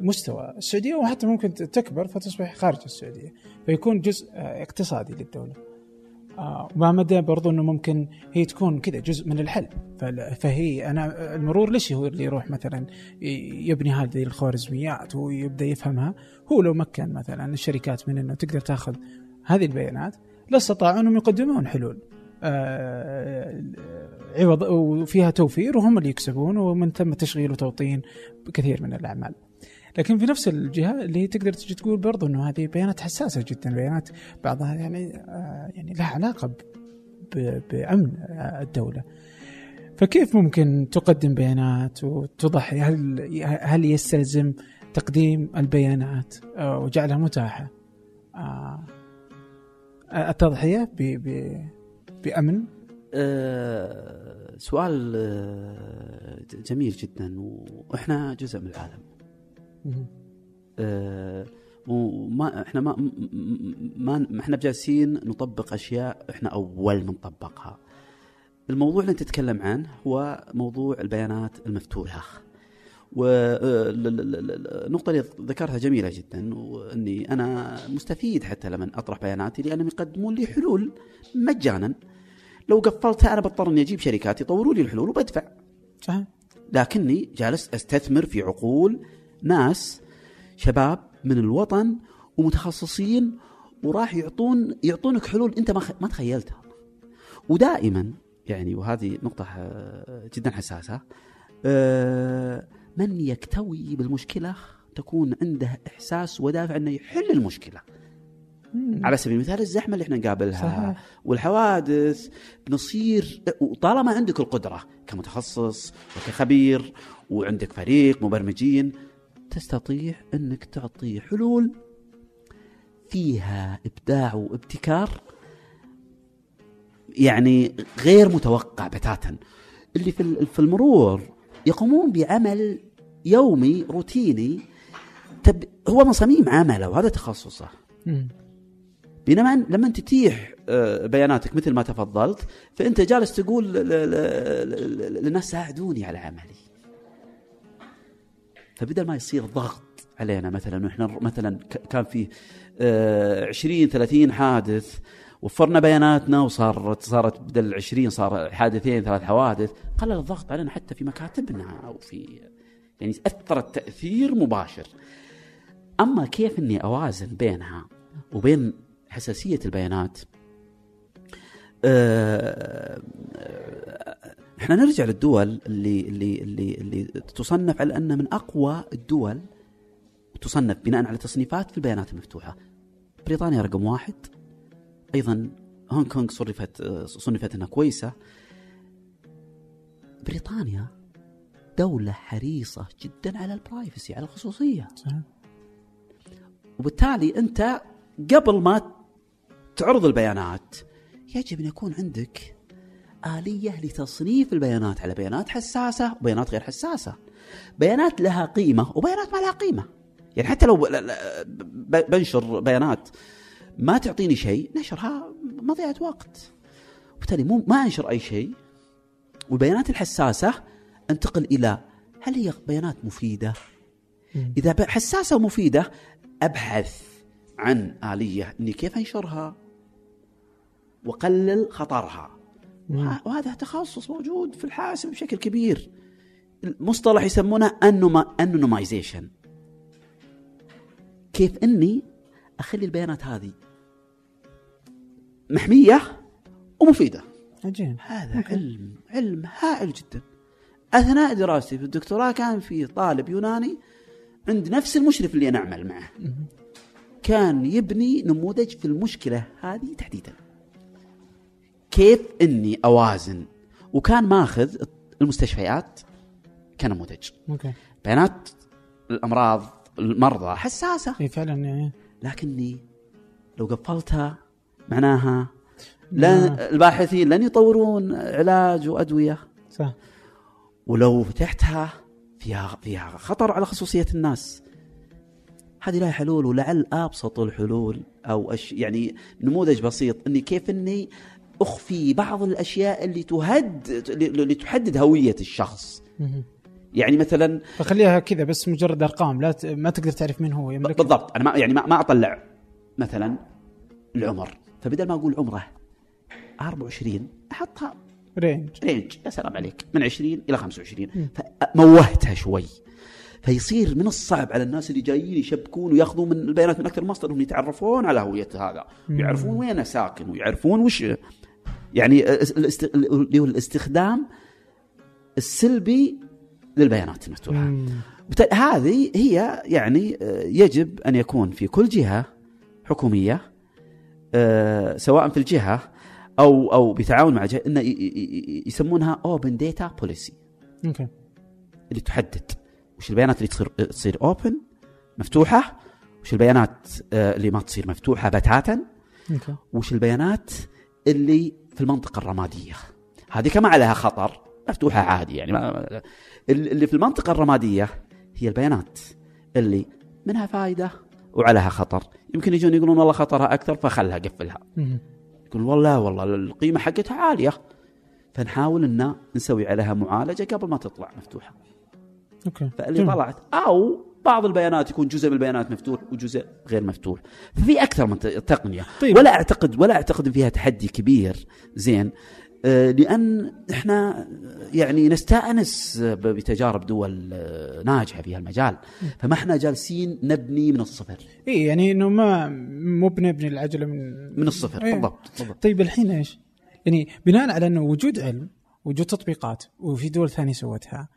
مستوى. السعودية وحتى ممكن تكبر فتصبح خارج السعودية فيكون جزء آه، اقتصادي للدولة. آه، وما مدى برضو إنه ممكن هي تكون كذا جزء من الحل. فهي أنا المرور ليش هو اللي يروح مثلا يبني هذه الخوارزميات ويبدأ يفهمها؟ هو لو مكن مثلا الشركات من إنه تقدر تأخذ هذه البيانات لاستطاعوا إنهم يقدمون حلول. آه، عوض وفيها توفير وهم اللي يكسبون ومن ثم تشغيل وتوطين كثير من الأعمال. لكن في نفس الجهة اللي هي تقدر تجي تقول برضو إنه هذه بيانات حساسة جدا بيانات بعضها يعني آه، يعني لها علاقة بأمن آه، الدولة. فكيف ممكن تقدم بيانات وتضحي هل هل يستلزم تقديم البيانات آه، وجعلها متاحة آه، التضحيه ب... ب... بأمن أه سؤال آه، جميل جدا وإحنا جزء من العالم أه وما إحنا ما ما إحنا بجالسين نطبق أشياء إحنا أول من طبقها. الموضوع اللي أنت تتكلم عنه هو موضوع البيانات المفتوحة. والنقطة اللي ذكرتها جميلة جدا وإني أنا مستفيد حتى لما أطرح بياناتي لأنهم يقدمون لي حلول مجانا. لو قفلتها أنا بضطر إني أجيب شركات يطوروا لي الحلول وبدفع. صحيح. لكني جالس أستثمر في عقول ناس شباب من الوطن ومتخصصين وراح يعطون يعطونك حلول أنت ما ما تخيلتها. ودائما يعني وهذه نقطة جدا حساسة آه، من يكتوي بالمشكلة تكون عنده إحساس ودافع أنه يحل المشكلة على سبيل المثال الزحمة اللي إحنا نقابلها صحيح. والحوادث بنصير وطالما عندك القدرة كمتخصص وكخبير وعندك فريق مبرمجين تستطيع إنك تعطي حلول فيها إبداع وابتكار يعني غير متوقع بتاتا. اللي في في المرور يقومون بعمل يومي روتيني تب هو من صميم عمله وهذا تخصصه. بينما لما تتيح آه، بياناتك مثل ما تفضلت فأنت جالس تقول للناس ساعدوني على عملي. فبدل ما يصير ضغط علينا مثلا وإحنا مثلا كان في 20 30 حادث وفرنا بياناتنا وصارت صارت بدل 20 صار حادثين ثلاث حوادث قلل الضغط علينا حتى في مكاتبنا أو في يعني اثرت تاثير مباشر. أما كيف إني أوازن بينها وبين حساسية البيانات أه إحنا نرجع للدول اللي اللي اللي اللي تصنف على انها من أقوى الدول تصنف بناء على تصنيفات في البيانات المفتوحة. بريطانيا رقم واحد أيضا هونغ كونغ صنفت صنفت أنها كويسة. بريطانيا دولة حريصة جدا على البرايفسي على الخصوصية. صحيح. وبالتالي أنت قبل ما تعرض البيانات. يجب أن يكون عندك آلية لتصنيف البيانات على بيانات حساسة وبيانات غير حساسة. بيانات لها قيمة وبيانات ما لها قيمة. يعني حتى لو بنشر بيانات ما تعطيني شيء نشرها مضيعة وقت. وبالتالي مو ما أنشر أي شيء. والبيانات الحساسة انتقل إلى هل هي بيانات مفيدة؟ إذا حساسة ومفيدة أبحث عن آلية إني كيف أنشرها؟ وقلل خطرها. وهذا تخصص موجود في الحاسب بشكل كبير. مصطلح يسمونه انونمايزيشن كيف إني أخلي البيانات هذه محمية ومفيدة؟ عجيب. هذا. علم علم هائل جدا. أثناء دراستي في الدكتوراه كان في طالب يوناني عند نفس المشرف اللي أنا أعمل معه. كان يبني نموذج في المشكلة هذه تحديدا. كيف إني أوازن. وكان ماخذ المستشفيات كنموذج. أوكي. بيانات الأمراض المرضى حساسة. إي فعلا يعني لكني لو قفلتها معناها لن الباحثين لن يطورون علاج وأدوية. صح. ولو فتحتها فيها فيها خطر على خصوصية الناس. هذه لها حلول ولعل أبسط الحلول أو أش يعني نموذج بسيط. إني كيف إني أخفي بعض الأشياء اللي تهد اللي تحدد هوية الشخص. يعني مثلا فخليها كذا بس مجرد أرقام لا ت... ما تقدر تعرف مين هو يملك بالضبط. أنا ما يعني ما, ما أطلع. مثلا العمر. فبدل ما أقول عمره 24 أحطها range range يا سلام عليك. من 20 إلى 25 فموهتها شوي. فيصير من الصعب على الناس اللي جايين يشبكون ويأخذون من البيانات من أكثر مصدر انهم يتعرفون على هوية هذا. ويعرفون وين ساكن ويعرفون وش يعني اللي هو الاستخدام السلبي للبيانات المفتوحه هذه هي يعني آه، يجب أن يكون في كل جهة حكومية آه، سواء في الجهة أو أو بتعاون مع جهة إنه يسمونها open data policy أوكي. اللي تحدد وش البيانات اللي تصير تصير open مفتوحة وش البيانات آه، اللي ما تصير مفتوحة بتاتا أوكي. وش البيانات اللي في المنطقة الرمادية. هذه كما عليها خطر مفتوحة عادي يعني ما اللي في المنطقة الرمادية هي البيانات اللي منها فائده وعليها خطر. يمكن يجون يقولون والله خطرها أكثر فخلها قفلها. يقول والله والله القيمة حقتها عالية. فنحاول إن نسوي عليها معالجة قبل ما تطلع مفتوحة. أوكي. فاللي. طلعت أو بعض البيانات يكون جزء من البيانات مفتوح وجزء غير مفتوح. ففي أكثر من تقنية. طيب. ولا أعتقد ولا أعتقد فيها تحدي كبير. زين. آه، لأن إحنا يعني نستأنس بتجارب دول آه، ناجحة في هالمجال. فما إحنا جالسين نبني من الصفر. اي يعني إنه ما مو بنبني العجلة من من الصفر. إيه. بالضبط بالضبط. طيب الحين إيش؟ يعني بناء على إنه وجود علم وجود تطبيقات وفي دول ثانية سوتها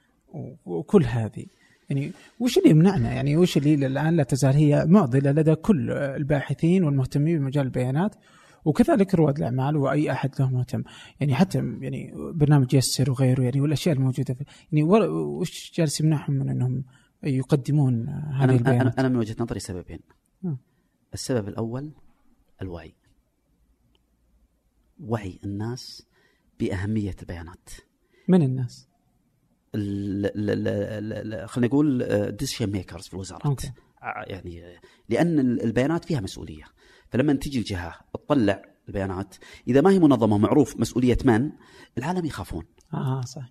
وكل هذه يعني وش اللي يمنعنا يعني وش اللي الآن لا تزال هي معضله لدى كل الباحثين والمهتمين بمجال البيانات وكذلك رواد الأعمال وأي أحد له مهتم يعني حتى يعني برنامج يسر وغيره يعني والأشياء الموجودة في يعني وش جالس يمنعهم من أنهم يقدمون هذه أنا البيانات؟ أنا من وجهة نظري سببين مم. السبب الأول الوعي وعي الناس بأهمية البيانات من الناس؟ ال- ال- ال- ال- ال- خلينا نقول decision makers في الوزارات. أوكي. ع- يعني آه، لأن ال- البيانات فيها مسؤولية. فلما تجي الجهة تطلع البيانات إذا ما هي منظمة معروف مسؤولية من العالم يخافون. آه صح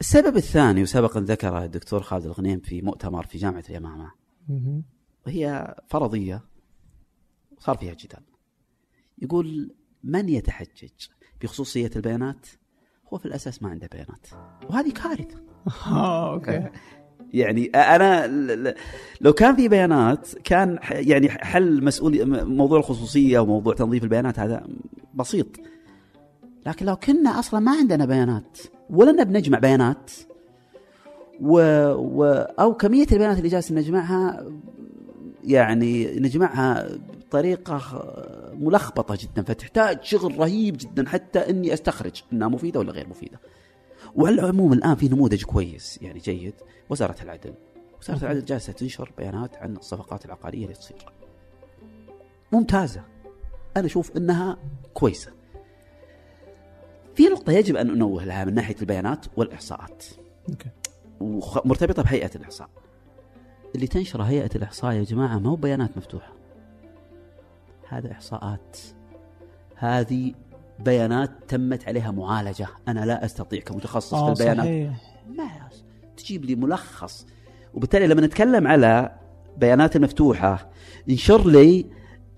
السبب الثاني وسبق أن ذكره الدكتور خالد الغنيم في مؤتمر في جامعة اليمامه مهم. وهي فرضية صار فيها جدال. يقول من يتحجج بخصوصية البيانات؟ هو في الأساس ما عنده بيانات. وهذه كارثة. آه أوكي [LAUGHS] يعني أنا لو كان في بيانات كان يعني حل مسؤول موضوع الخصوصية وموضوع تنظيف البيانات هذا بسيط لكن لو كنا أصلا ما عندنا بيانات ولا نبي نجمع بيانات و... و... أو كمية البيانات اللي جالس نجمعها يعني نجمعها بطريقة ملخبطة جدا فتحتاج شغل رهيب جدا حتى إني أستخرج إنها مفيدة ولا غير مفيدة. وعلى العموم الآن في نموذج كويس يعني جيد وزارة العدل وزارة العدل جالسة تنشر بيانات عن الصفقات العقارية اللي تصير. ممتازة. أنا أشوف إنها كويسة. في نقطة يجب أن ننوه لها من ناحية البيانات والإحصاءات. أوكي ومرتبطه بهيئة الإحصاء. اللي تنشره هيئة الإحصاء يا جماعة ما هو بيانات مفتوحة. هذا إحصاءات. هذه بيانات تمت عليها معالجة، أنا لا أستطيع كمتخصص في آه البيانات. صحيح. ما تجيب لي ملخص. وبالتالي لما نتكلم على بيانات المفتوحه انشر لي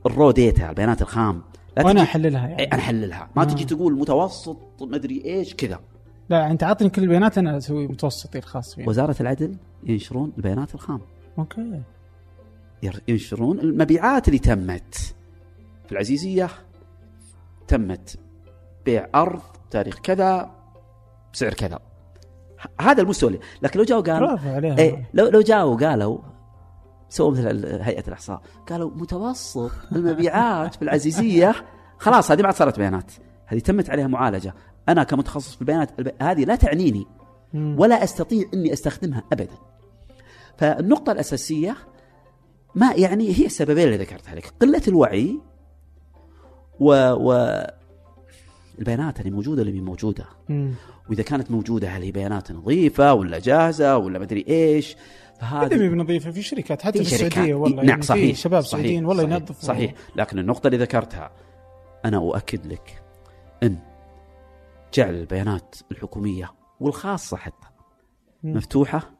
ال raw data البيانات الخام. لا وأنا تجي أحللها يعني. أنا أحللها. ما آه. تجي تقول متوسط مدري إيش كذا. لا أنت عطني كل البيانات أنا أسوي متوسطي الخاص فيه وزارة العدل ينشرون البيانات الخام. أوكي. ينشرون المبيعات اللي تمت. في العزيزية تمت. بيع أرض تاريخ كذا. بسعر كذا. هذا المستوى اللي- لكن لو جاوا قالوا إيه لو لو جاوا وقالوا سووا مثل هيئة الإحصاء. قالوا متوسط المبيعات في [LAUGHS] العزيزيه خلاص هذه ما عاد صارت بيانات. هذه تمت عليها معالجة. أنا كمتخصص في البيانات الب- هذه لا تعنيني. ولا أستطيع إني أستخدمها ابدا. فالنقطة الأساسية ما يعني هي السببين اللي ذكرتها لك. قلة الوعي و, و البيانات اللي موجودة اللي موجودة مم. وإذا كانت موجودة هل هي بيانات نظيفة ولا جاهزة ولا مدري إيش هذه فهذه بنظيفة في شركات حتى في السعودية والله نعم يعني صحيح في شباب صحيح، سعوديين والله صحيح ينظفوا صحيح لكن النقطة اللي ذكرتها أنا أؤكد لك إن جعل البيانات الحكومية والخاصة حتى مم. مفتوحة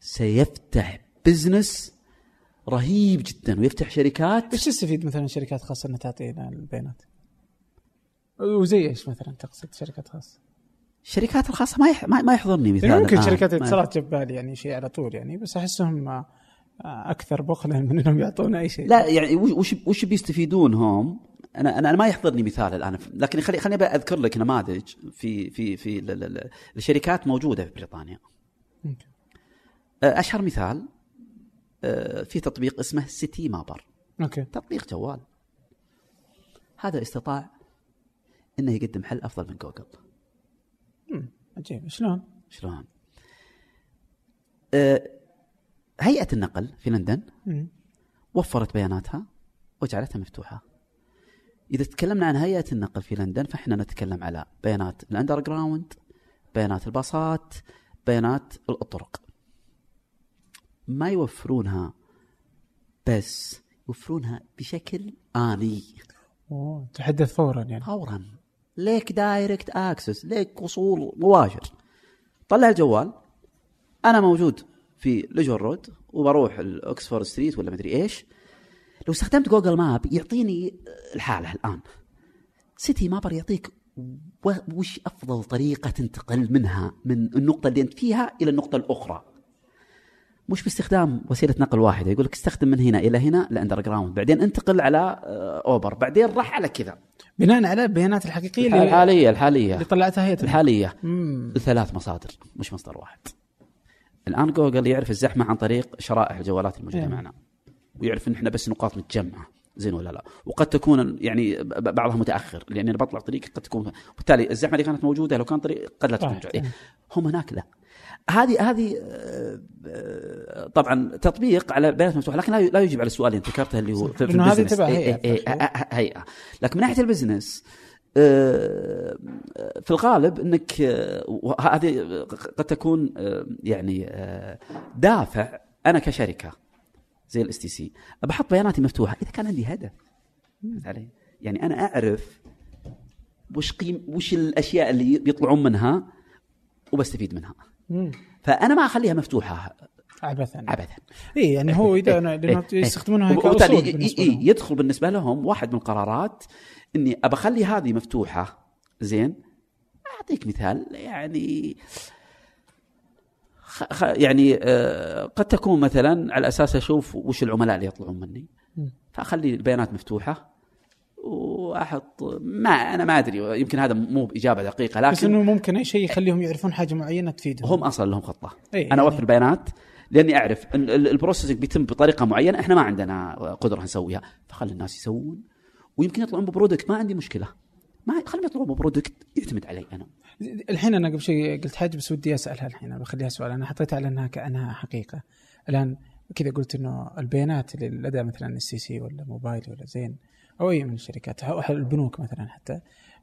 سيفتح بزنس رهيب جدا ويفتح شركات إيش تستفيد مثلا شركات خاصة إنها تعطينا البيانات؟ وزي إيش مثلا تقصد شركات خاصة؟ الشركات الخاصة ما يح... ما يحضرني مثال يعني ممكن الآن. شركات الاتصالات جاب بالي يعني شيء على طول يعني بس أحسهم آه، أكثر بخلا من إنهم يعطونا أي شيء لا يعني وش وش, بيستفيدون هم؟ أنا أنا ما يحضرني مثال الآن لكن خلي خليني أذكر لك نماذج في في في ال- ال- ال- الشركات موجودة في بريطانيا. أوكي. آه، أشهر مثال آه، في تطبيق اسمه Citymapper أوكي تطبيق جوال. هذا استطاع إنه يقدم حل أفضل من جوجل. مم. عجيب شلون؟ شلون؟ آه، هيئة النقل في لندن مم. وفرت بياناتها وجعلتها مفتوحة. إذا تكلمنا عن هيئة النقل في لندن فإحنا نتكلم على بيانات ال underground، بيانات الباصات، بيانات الطرق. ما يوفرونها بس يوفرونها بشكل آني أوه. تحدث فورا يعني فورا like direct access like وصول مباشر. طلع الجوال. أنا موجود في Region Road وبروح ال Oxford Street ولا مدري إيش. لو استخدمت Google Map يعطيني الحالة الآن. Citymapper يعطيك وش أفضل طريقة تنتقل منها من النقطة اللي أنت فيها إلى النقطة الأخرى؟ مش باستخدام وسيلة نقل واحدة. يقول لك استخدم من هنا إلى هنا ل underground بعدين انتقل على آه، Uber بعدين راح على كذا. بناء على البيانات الحقيقية اللي, الحالية الحالية. اللي طلعتها هيئه الحالية. ثلاث مصادر مش مصدر واحد. الآن جوجل يعرف الزحمة عن طريق شرائح الجوالات الموجودة إيه. معنا. ويعرف إن إحنا بس نقاط متجمعة. زين ولا لا؟ وقد تكون يعني بعضها متأخر. لاني أنا بطلع طريق قد تكون. بالتالي الزحمة اللي كانت موجودة لو كان طريق قد لا تكون. موجوده إيه. هم هناك لا. هذه هذه آه، آه، طبعا تطبيق على بيانات مفتوحة لكن لا يجيب على السؤال اللي ذكرته اللي هو في, هذه ال business. تبع إيه، هيئة. إيه، إيه، آه، هيئة لكن من ناحية ال business آه، في الغالب إنك وهذه قد تكون يعني دافع أنا كشركة زي ال STC بحط بياناتي مفتوحة إذا كان عندي هدف علي؟ يعني أنا أعرف وش قيم وش الأشياء اللي بيطلعون منها وبستفيد منها مم. فأنا ما أخليها مفتوحة. عبثا. ابدا اي يعني هو إذا أنا- لأنه يستخدمونها كأصول بالنسبة يدخل بالنسبة لهم واحد من القرارات إني ابى أخلي هذه مفتوحة. زين؟ أعطيك مثال يعني خ... خ... يعني آه قد تكون مثلا على أساس أشوف وش العملاء اللي يطلعون مني. فأخلي البيانات مفتوحة. واحط ما أنا ما أدري يمكن هذا مو بإجابة دقيقة بس لكن إنه ممكن أي شيء يخليهم يعرفون حاجة معينة تفيدهم. هم أصلا لهم خطة. إيه، أنا يعني- أوفر البيانات لأني أعرف ان ال- ال processing بيتم بطريقة معينة إحنا ما عندنا قدرة نسويها. فخلي الناس يسوون ويمكن يطلعون ب product ما عندي مشكلة. ما خليهم يطلعون ب product يعتمد علي أنا. الحين أنا قبل شوي قلت حاجة بس ودي اسالها الحين بخليها سؤال. أنا حطيتها على انها كانها حقيقة. الآن كذا قلت إنه البيانات اللي لدى مثلا ال STC ولا موبايل ولا زين أو اي من الشركات أو البنوك مثلا حتى.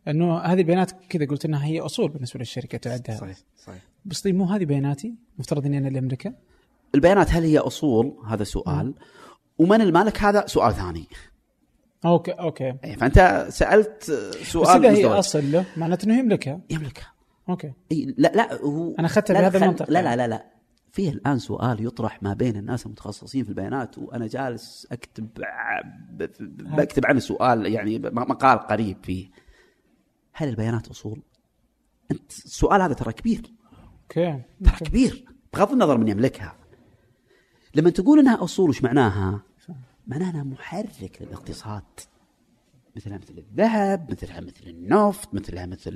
إنه هذه البيانات كذا قلت إنها هي أصول بالنسبة للشركه تعدها صحيح بس طيب مو هذه بياناتي؟ مفترض إني أنا اللي أملكها؟ البيانات هل هي أصول؟ هذا سؤال. ومن المالك هذا؟ سؤال ثاني. أوكي أوكي. إيه، فأنت سألت بس سؤال إذا هي. أصل له معناته إنه يملكها. يملكها. أوكي. إي، لا لا هو أنا أخذتها لا، بهذا المنطق. لا. لا لا لا. في الان سؤال يطرح ما بين الناس المتخصصين في البيانات وأنا جالس اكتب بكتب عنه سؤال يعني مقال قريب فيه هل البيانات اصول؟ انت السؤال هذا ترى كبير okay ترى كبير بغض النظر من يملكها لما تقول انها اصول وش معناها؟ معناها انها محرك للاقتصاد مثلها مثل الذهب مثلها مثل النفط مثلها مثل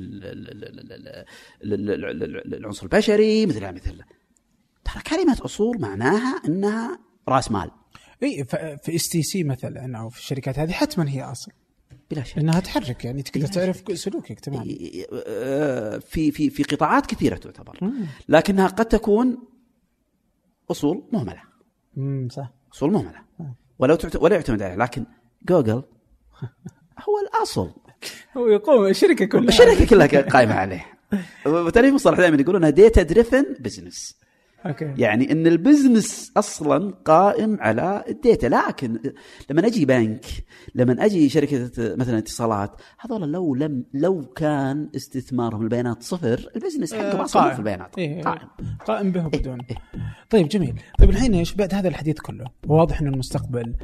العنصر البشري مثلها مثل ترى كلمة أصول معناها أنها رأس مال. إي في STC مثلا أو في الشركات هذه حتما هي أصل. بلا شك. لانها تحرك يعني تقدر تعرف سلوكك تمام آه، في في في قطاعات كثيرة تعتبر. لكنها قد تكون أصول مهملة. امم صح. أصول مهملة. آه. ولو تعت... ولا يعتمد عليها. لكن جوجل [LAUGHS] هو الأصل. هو يقوم الشركة كلها. الشركة كلها قائمة عليه. وبالتالي مصطلح دائما يقولونها data driven business okay. يعني إن ال business أصلا قائم على ال data. لكن لما أجي بنك لما أجي شركة مثلا اتصالات هذول لو لم لو كان استثمارهم البيانات صفر البزنس حقه ما صار في البيانات. إيه قائم. قائم به بدون. إيه. طيب جميل. طيب الحين إيش بعد هذا الحديث كله؟ واضح إن المستقبل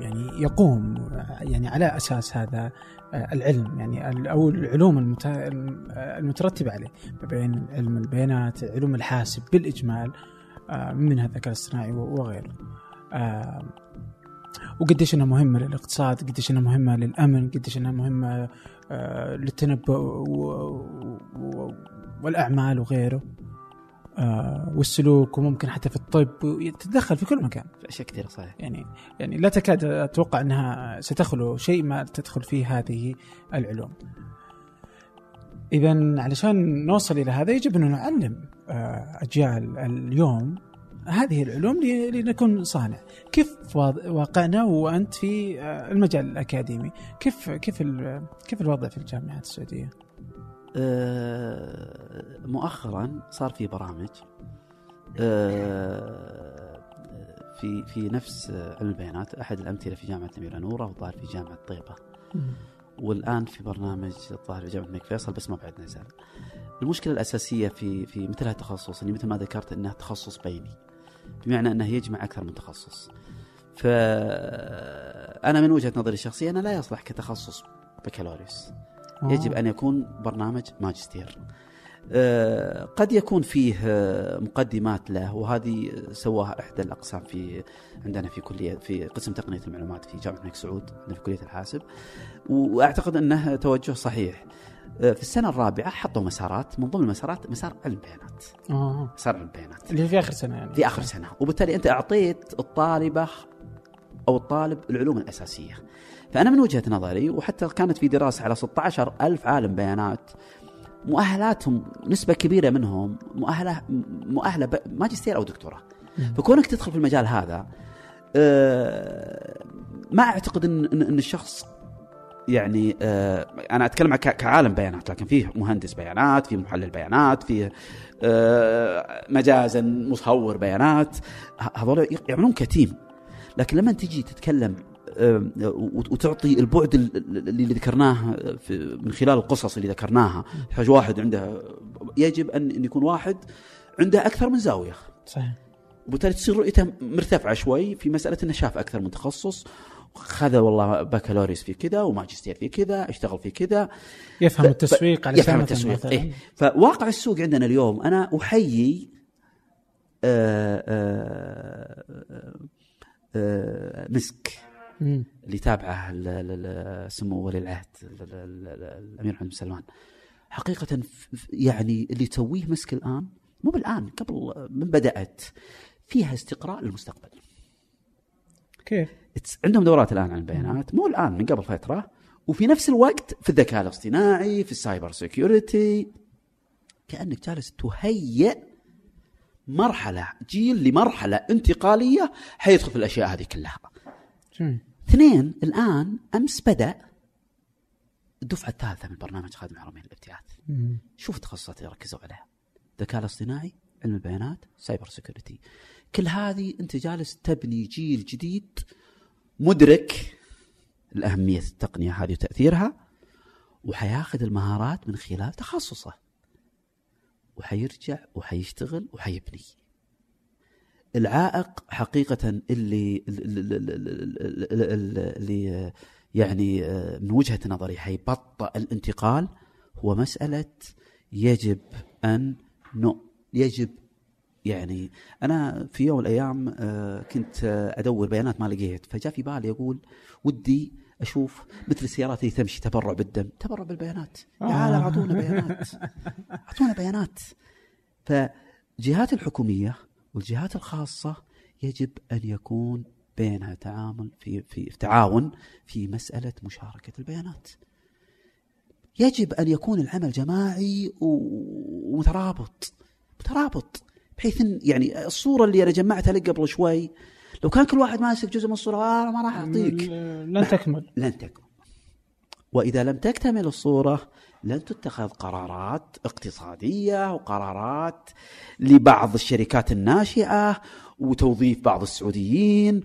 يعني يقوم يعني على أساس هذا. آه، العلم يعني أو العلوم المت- الم- آه، المترتبة عليه ما بين علم البيانات علوم الحاسب بالإجمال آه، منها الذكاء الاصطناعي وغيره. آم، وقديش إنها مهمة للاقتصاد قديش إنها مهمة للأمن قديش إنها مهمة آه، للتنبؤ والأعمال وغيره. آه، والسلوك وممكن حتى في الطب تتدخل في كل مكان. في أشياء كثيرة صحيح. يعني يعني لا تكاد أتوقع أنها ستخلو شيء ما تدخل فيه هذه العلوم. اذا علشان نوصل إلى هذا يجب أن نعلم آه، أجيال اليوم هذه العلوم لنكون صانع. كيف واقعنا وأنت في آه، المجال الأكاديمي؟ كيف كيف كيف الوضع في الجامعات السعودية؟ مؤخرا صار في برامج آه، في في نفس علم البيانات أحد الأمثلة في جامعة الاميره نورة والظاهر في جامعة طيبة والآن في برنامج الظاهر في جامعة الملك فيصل بس ما بعد نزل. المشكلة الأساسية في في مثل هالتخصص اللي مثل ما ذكرت انه تخصص بيني بمعنى إنه يجمع أكثر من تخصص. فانا من وجهة نظري الشخصية أنا لا يصلح كتخصص بكالوريوس. يجب أن يكون برنامج ماجستير. آه، قد يكون فيه آه، مقدمات له وهذه سواها إحدى الأقسام في عندنا في كلية في قسم تقنية المعلومات في جامعة الملك سعود عندنا في كلية الحاسب. وأعتقد أنه توجه صحيح. آه، في السنة الرابعة حطوا مسارات من ضمن المسارات مسار علم بيانات، مسار علم بيانات. اللي في آخر سنة يعني. في آخر سنة. وبالتالي أنت أعطيت الطالبة أو الطالب العلوم الأساسية. فأنا من وجهة نظري وحتى كانت في دراسة على 16 ألف عالم بيانات مؤهلاتهم نسبة كبيرة منهم مؤهلة ب- ماجستير أو دكتوراه. فكونك تدخل في المجال هذا آه، ما أعتقد إن إن إن الشخص يعني آه، أنا أتكلم كعالم بيانات لكن فيه مهندس بيانات فيه محلل بيانات فيه آه، مجازا مصور بيانات هذول يعملون كتيم لكن لما تجي تتكلم وتعطي البعد ال- ال- اللي ذكرناه في- من خلال القصص اللي ذكرناها. يحتاج واحد عنده يجب أن يكون واحد عنده أكثر من زاوية. صحيح. وبالتالي تصير رؤيته مرتفعة شوي في مسألة إنه شاف أكثر من تخصص. خذ والله بكالوريوس في كذا وماجستير في كذا اشتغل في كذا. يفهم ف- التسويق على يفهم التسويق. إيه؟ فواقع السوق عندنا اليوم أنا أحيي آه، آه، آه، آه، مسك. مم. اللي تابعه سمو ولي العهد ال- ال- ال- الأمير محمد بن سلمان. حقيقة يعني اللي تسويه مسك الآن مو بالآن قبل من بدأت فيها استقراء للمستقبل. كيف؟ عندهم دورات الآن عن البيانات مو الآن من قبل فترة وفي نفس الوقت في الذكاء الاصطناعي في ال cyber security كأنك جالس تهيئ مرحلة جيل لمرحلة انتقالية حيدخل في الأشياء هذه كلها. اثنين الآن أمس بدأ الدفعة الثالثة من برنامج خادم الحرمين الابتعاث. شوف التخصصات اللي ركزوا عليها. الذكاء الاصطناعي علم البيانات cyber security كل هذه أنت جالس تبني جيل جديد مدرك الأهمية التقنية هذه وتأثيرها وحياخذ المهارات من خلال تخصصه. وحيرجع وحيشتغل وحيبني. العائق حقيقة اللي اللي, يعني من وجهة نظري حيبطئ الانتقال هو مسألة يجب أن نو يجب يعني أنا في يوم من الأيام آه، كنت آه، أدور بيانات ما لقيت فجاء في بالي أقول ودي أشوف مثل السيارات اللي تمشي تبرع بالدم تبرع بالبيانات يا آه. عالم أعطونا بيانات أعطونا بيانات فالجهات الحكومية والجهات الخاصة يجب أن يكون بينها تعامل في في تعاون في مسألة مشاركة البيانات. يجب أن يكون العمل جماعي ومترابط مترابط بحيث إن يعني الصورة اللي أنا جمعتها لك قبل شوي لو كان كل واحد ماسك جزء من الصورة آه ما راح أعطيك. لن تكمل. لن تكمل. وإذا لم تكتمل الصورة لن تتخذ قرارات اقتصادية وقرارات لبعض الشركات الناشئة وتوظيف بعض السعوديين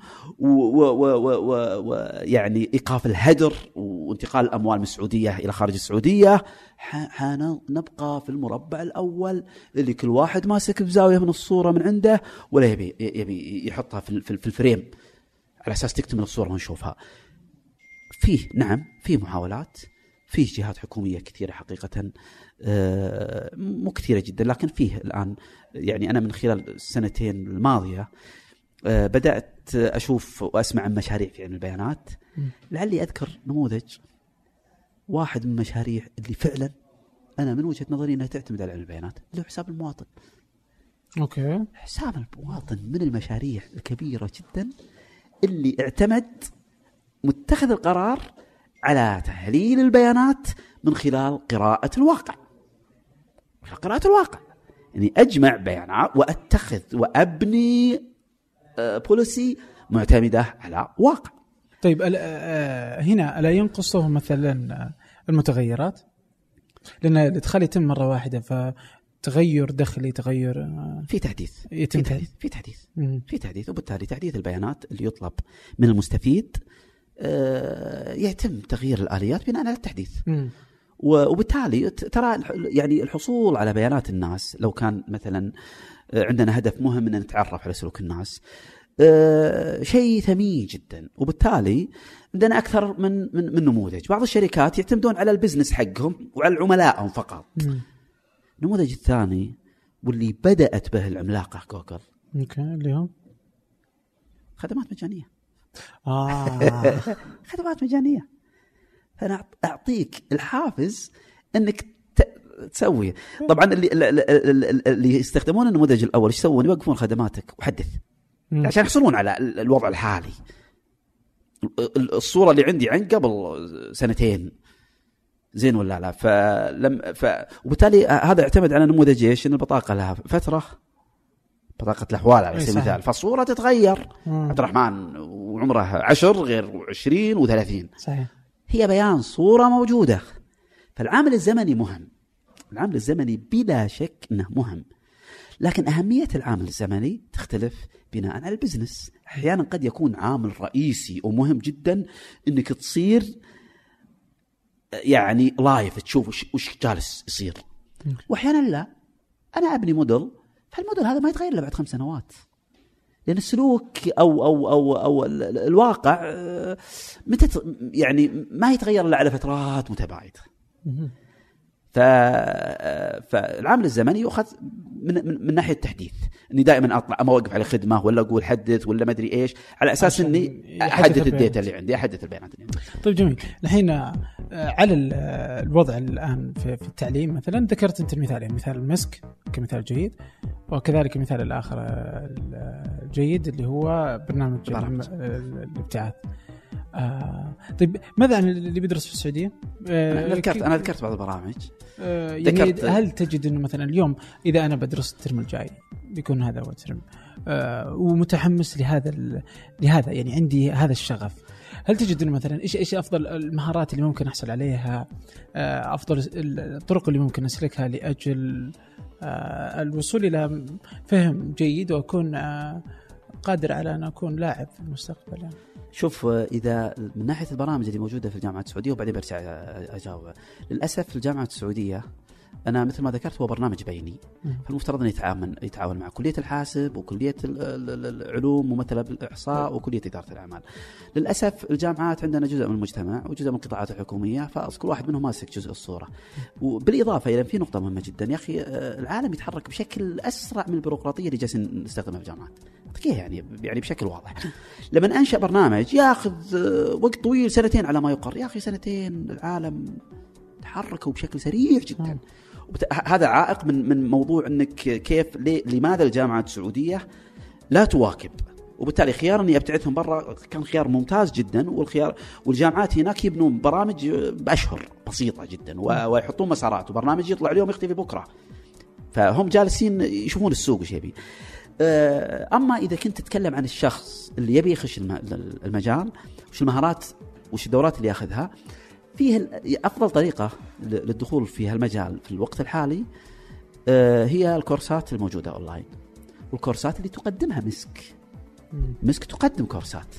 ويعني إيقاف الهدر وانتقال الأموال من السعودية إلى خارج السعودية. ح- حنبقى في المربع الأول اللي كل واحد ماسك بزاوية من الصورة من عنده ولا يبي يبي يحطها في ال- في ال- في الفريم. على أساس تكتمل الصورة ونشوفها. فيه نعم فيه محاولات. فيه جهات حكومية كثيرة حقيقة آه، مو كثيره جدا لكن فيه الآن يعني أنا من خلال السنتين الماضية آه، بدأت أشوف وأسمع عن مشاريع في علم البيانات. لعلي أذكر نموذج واحد من المشاريع اللي فعلا أنا من وجهة نظري إنها تعتمد على علم البيانات اللي هو حساب المواطن. أوكي. حساب المواطن من المشاريع الكبيرة جدا اللي اعتمد متخذ القرار على تحليل البيانات من خلال قراءة الواقع. قراءة الواقع. اني أجمع بيانات وأتخذ وأبني آه، بوليسي معتمدة على واقع. طيب ال- آه، هنا ألا ينقصه مثلا آه، المتغيرات؟ لأن الإدخال يتم مرة واحدة فتغير دخلي تغير آه، في تحديث. يتم في تحديث. في تحديث. في تحديث وبالتالي تحديث البيانات اللي يطلب من المستفيد آه، يتم تغيير الآليات بناء على التحديث. و- وبالتالي ترى يعني الحصول على بيانات الناس لو كان مثلا آه، عندنا هدف مهم إن نتعرف على سلوك الناس آه، شيء ثمين جدا. وبالتالي عندنا أكثر من من من نموذج. بعض الشركات يعتمدون على ال business حقهم وعلى عملائهم فقط. مم. النموذج الثاني واللي بدأت به العملاقة جوجل. أوكي اللي هو؟ خدمات مجانية. آه. [LAUGHS] خدمات مجانية. فأنا أعطيك الحافز إنك تسوي. طبعا اللي اللي- يستخدمون النموذج الأول إيش يسوون؟ يوقفون خدماتك وحدث. عشان يحصلون على ال- الوضع الحالي. ال- ال- الصورة اللي عندي عن قبل سنتين. زين ولا لا؟ فلم ف وبالتالي هذا يعتمد على نموذج إيش؟ إن البطاقة لها فترة. بطاقة الأحوال على سبيل. المثال. فالصورة تتغير. مم. عبد الرحمن وعمره عشر غير 20 و30 صحيح. هي بيان صورة موجودة. فالعامل الزمني مهم. العامل الزمني بلا شك إنه مهم. لكن أهمية العامل الزمني تختلف بناء على البزنس. أحيانا قد يكون عامل رئيسي ومهم جدا إنك تصير يعني live تشوف وش, وش جالس يصير. واحيانا لا. أنا أبني model فال model هذا ما يتغير إلا بعد خمس سنوات لأن السلوك أو أو أو أو ال- ال- الواقع آه، متى يعني ما يتغير إلا على فترات متباعدة. ف فالعامل الزمني يؤخذ من من, من ناحية التحديث إني دائما أطلع ما أوقف على خدمة ولا أقول حدث ولا ما أدري إيش على أساس إني أحدث. ال data اللي عندي أحدث البيانات اللي عندي. طيب جميل الحين آه، على آه، الوضع الآن في, التعليم مثلا ذكرت أنت المثالين مثال المسك كمثال جيد وكذلك المثال الآخر آه، الجيد اللي هو برنامج الإبتعاث آه طيب ماذا عن اللي بيدرس في السعودية؟ آه أنا ذكرت أنا ذكرت بعض البرامج آه، يعني هل تجد إنه مثلا اليوم إذا أنا بدرس ال term الجاي بيكون هذا هو ال term آه، ومتحمس لهذا لهذا يعني عندي هذا الشغف هل تجد إنه مثلا إيش إيش أفضل المهارات اللي ممكن أحصل عليها آه، أفضل ال- الطرق اللي ممكن أسلكها لأجل آه، الوصول إلى فهم جيد وأكون آه، قادر على أن أكون لاعب في المستقبل يعني. شوف إذا من ناحية البرامج اللي موجودة في الجامعة السعودية وبعدين برجع أجاوب للأسف في الجامعة السعودية أنا مثل ما ذكرت هو برنامج بيني. فالمفترض إنه يتعاون يتعاون مع كلية الحاسب وكلية ال- ال- ال- العلوم ممثله بالاحصاء وكلية إدارة الأعمال. للأسف الجامعات عندنا جزء من المجتمع وجزء من القطاعات الحكومية فكل واحد منهم ماسك جزء الصورة. وبالإضافة إلى في نقطة مهمة جدا يا أخي آه، العالم يتحرك بشكل أسرع من البيروقراطية اللي جالسين نستخدمها في الجامعات. إياها يعني يعني بشكل واضح. لما أنشأ برنامج ياخذ آه، وقت طويل سنتين على ما يقر، يا أخي سنتين العالم تحركوا بشكل سريع جدا. نعم. هذا عائق من من موضوع إنك كيف لماذا الجامعة السعودية لا تواكب وبالتالي خيار اني أبتعثهم برا كان خيار ممتاز جدا والخيار والجامعات هناك يبنون برامج بأشهر بسيطة جدا و- ويحطون مسارات وبرنامج يطلع اليوم يختفي بكرة فهم جالسين يشوفون السوق وش يبي أما إذا كنت تتكلم عن الشخص اللي يبي يخش الم- المجال وش المهارات وش الدورات اللي ياخذها فيه أفضل طريقة للدخول في هالمجال في الوقت الحالي آه، هي الكورسات الموجودة أونلاين. والكورسات اللي تقدمها مسك. مسك تقدم كورسات.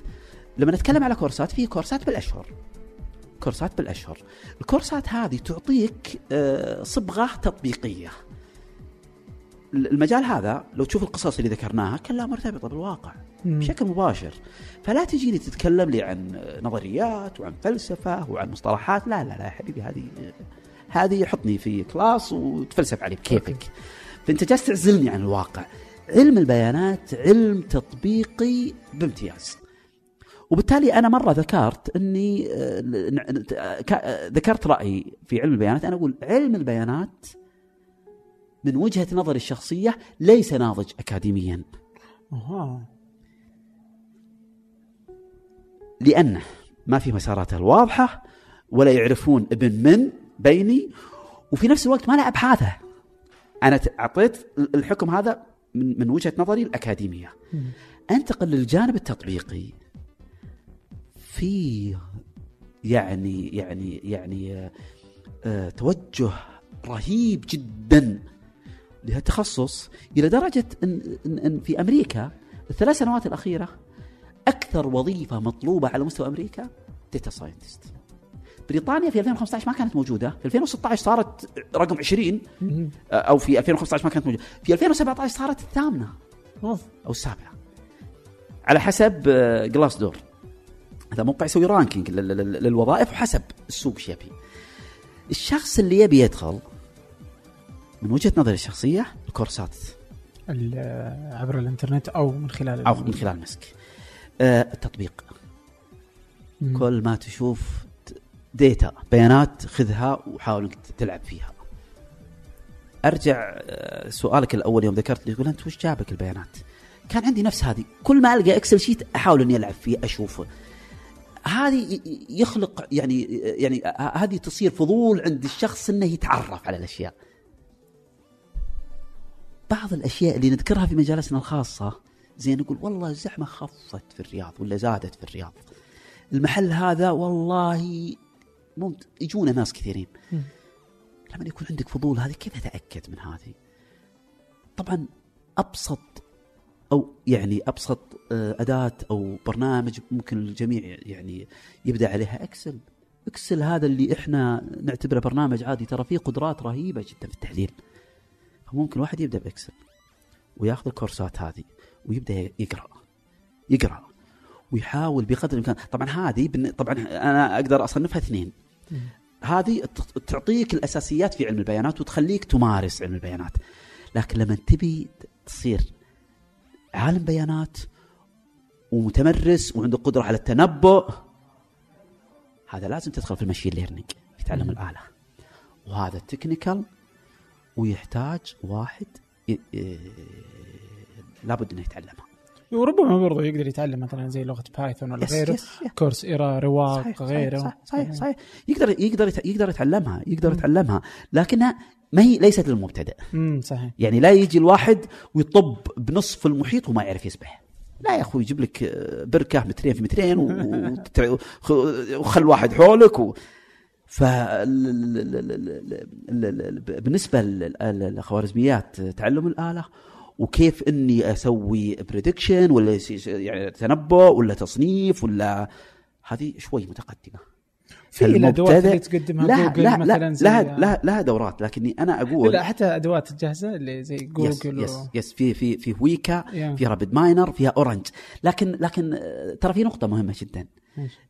لما نتكلم على كورسات في كورسات بالأشهر. كورسات بالأشهر. الكورسات هذه تعطيك آه، صبغة تطبيقية. المجال هذا لو تشوف القصص اللي ذكرناها كلها مرتبطة بالواقع مم. بشكل مباشر. فلا تجيني تتكلم لي عن نظريات وعن فلسفة وعن مصطلحات لا لا لا يا حبيبي هذه هذه حطني في class وتفلسف علي بكيفك. فأنت جالس تعزلني عن الواقع. علم البيانات علم تطبيقي بامتياز. وبالتالي أنا مرة ذكرت إني آه، آه، آه، ذكرت رأيي في علم البيانات. أنا أقول علم البيانات من وجهة نظري الشخصية ليس ناضج اكاديميا. أها. لأنه ما في مساراته الواضحة ولا يعرفون ابن من بيني وفي نفس الوقت ما له أبحاثه. أنا أعطيت الحكم هذا من من وجهة نظري الأكاديمية. أنتقل للجانب التطبيقي. في يعني يعني يعني آه، توجه رهيب جدا لهالتخصص إلى درجة ان, إن, إن في أمريكا الثلاث سنوات الأخيرة أكثر وظيفة مطلوبة على مستوى أمريكا data scientist بريطانيا في 2015 ما كانت موجودة. في 2016 صارت رقم 20 مم. آه، أو في 2015 ما كانت موجودة. في 2017 صارت الثامنة. أو السابعة. على حسب آه، Glassdoor هذا موقع يسوي ranking لل- لل- للوظائف وحسب السوق إيش يبي. الشخص اللي يبي يدخل من وجهة نظري الشخصية الكورسات. ال- عبر الإنترنت أو من خلال أو من خلال مسك. آه، التطبيق. مم. كل ما تشوف data بيانات خذها وحاول إنك تلعب فيها. أرجع آه، سؤالك الأول يوم ذكرت لي تقول انت وش جابك البيانات؟ كان عندي نفس هذه. كل ما ألقى Excel sheet أحاول إني ألعب فيه أشوفه. هذه يخلق يعني يعني ه- هذه تصير فضول عند الشخص إنه يتعرف على الأشياء. بعض الأشياء اللي نذكرها في مجالسنا الخاصة زي نقول والله الزحمة خفت في الرياض ولا زادت في الرياض. المحل هذا والله ممت... يجونا ناس كثيرين. لما يكون عندك فضول هذه كيف أتأكد من هذه؟ طبعا أبسط أو يعني أبسط آه، أداة أو برنامج ممكن الجميع يعني يبدأ عليها. إكسل. إكسل هذا اللي إحنا نعتبره برنامج عادي ترى فيه قدرات رهيبة جدا في التحليل. فممكن واحد يبدأ ب Excel وياخذ الكورسات هذه ويبدأ يقرأ يقرأ ويحاول بقدر الإمكان طبعا هذه طبعا أنا أقدر أصنفها اثنين. هذه تعطيك الأساسيات في علم البيانات وتخليك تمارس علم البيانات لكن لما تبي تصير عالم بيانات ومتمرس وعنده قدرة على التنبؤ هذا لازم تدخل في ال machine learning في تعلم. الآلة وهذا technical ويحتاج واحد لابد إنه يتعلمها وربما برضه يقدر يتعلم مثلا زي لغة Python ولا غيره. Coursera رواق صحيح غيره. صحيح صحيح, صحيح. يقدر يقدر يقدر يتعلمها يقدر يتعلمها لكنها ما هي ليست للمبتدئ امم صحيح. يعني لا يجي الواحد ويطب بنصف المحيط وما يعرف يسبح. لا يا أخوي يجيب لك بركة مترين في مترين وخل [LAUGHS] واحد حولك و... ف بالنسبة للخوارزميات تعلم الآلة وكيف إني أسوي prediction ولا يس- يعني تنبؤ ولا تصنيف ولا هذه شوي متقدمة في الادوات اللي تقدمها لا جوجل لا مثلا لا زي لها لها لها دورات لكني أنا أقول لا حتى أدوات الجاهزة اللي زي يس جوجل yes و... يس في في في Weka يا. في RapidMiner فيها Orange لكن لكن آه، ترى في نقطة مهمة جدا.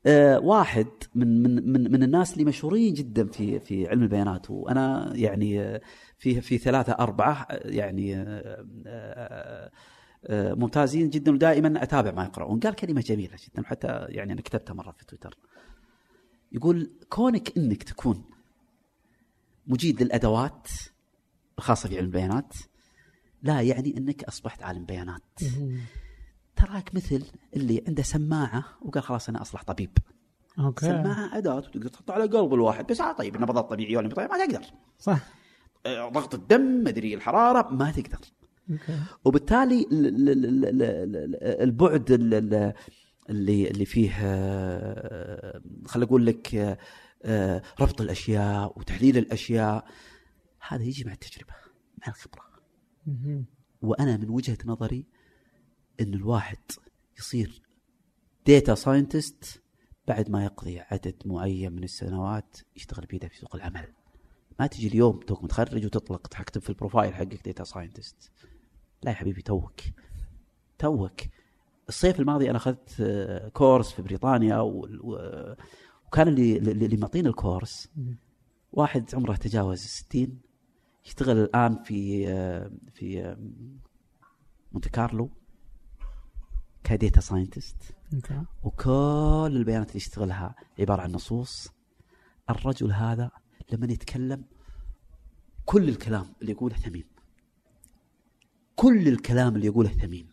آه، واحد من من من من الناس اللي مشهورين جدا في في علم البيانات. وأنا يعني آه، في في ثلاثة أربعة آه، يعني آه، آه، آه، ممتازين جدا ودائما أتابع ما يقرؤون. قال كلمة جميلة جدا حتى يعني أنا كتبتها مرة في تويتر. يقول كونك إنك تكون مجيد للأدوات الخاصة في علم البيانات لا يعني أنك أصبحت عالم بيانات. تراك مثل اللي عنده سماعة وقال خلاص أنا أصلح طبيب. okay. سماعة أداة وتقدر تحطها على قلب الواحد. بس طيب النبضات طبيعية ولا مش طبيعية، ما تقدر. صح. آه، ضغط الدم مدري الحرارة ما تقدر. okay. وبالتالي ال- ال- ال- ال- ال- البعد ال- ال- اللي اللي فيه آه، خل أقول لك آه، ربط الأشياء وتحليل الأشياء هذا يجي مع التجربة مع الخبرة. وأنا من وجهة نظري إن الواحد يصير data scientist بعد ما يقضي عدد معين من السنوات يشتغل بيده في سوق العمل. ما تجي اليوم توك متخرج وتطلق تكتب في ال profile حقك data scientist لا يا حبيبي توك. توك. الصيف الماضي أنا أخذت آه، course في بريطانيا وكان اللي اللي معطينا الكورس. واحد عمره تجاوز الستين يشتغل الآن في آه، في آه، مونت كارلو. ك data scientist. وكل البيانات اللي يشتغلها عبارة عن نصوص. الرجل هذا لما يتكلم كل الكلام اللي يقوله ثمين كل الكلام اللي يقوله ثمين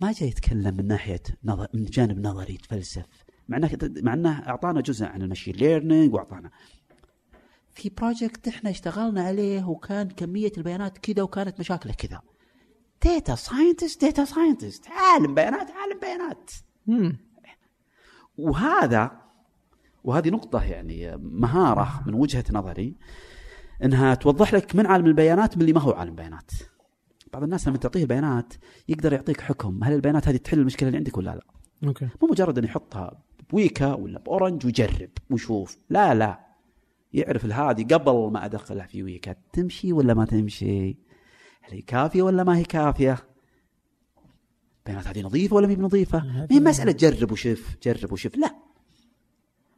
ما جاي يتكلم من ناحية نظر من جانب نظري يتفلسف مع إنه مع إنه أعطانا جزء عن ال machine learning وأعطانا. في project إحنا اشتغلنا عليه وكان كمية البيانات كذا وكانت مشاكله كذا. data scientist data scientist عالم بيانات عالم بيانات مم. وهذا وهذه نقطة يعني مهارة من وجهة نظري إنها توضح لك من عالم البيانات من اللي ما هو عالم بيانات. بعض الناس لما تعطيه البيانات يقدر يعطيك حكم هل البيانات هذه تحل المشكلة اللي عندك ولا لا؟ okay مو مجرد إنه يحطها ب Weka ولا ب Orange ويجرب ويشوف، لا لا يعرف هذه قبل ما أدخلها في Weka تمشي ولا ما تمشي؟ هل هي كافية ولا ما هي كافية؟ البيانات هذه نظيفة ولا ما هي بنظيفة؟ ما هي مسألة جرب وشوف جرب وشوف. لا.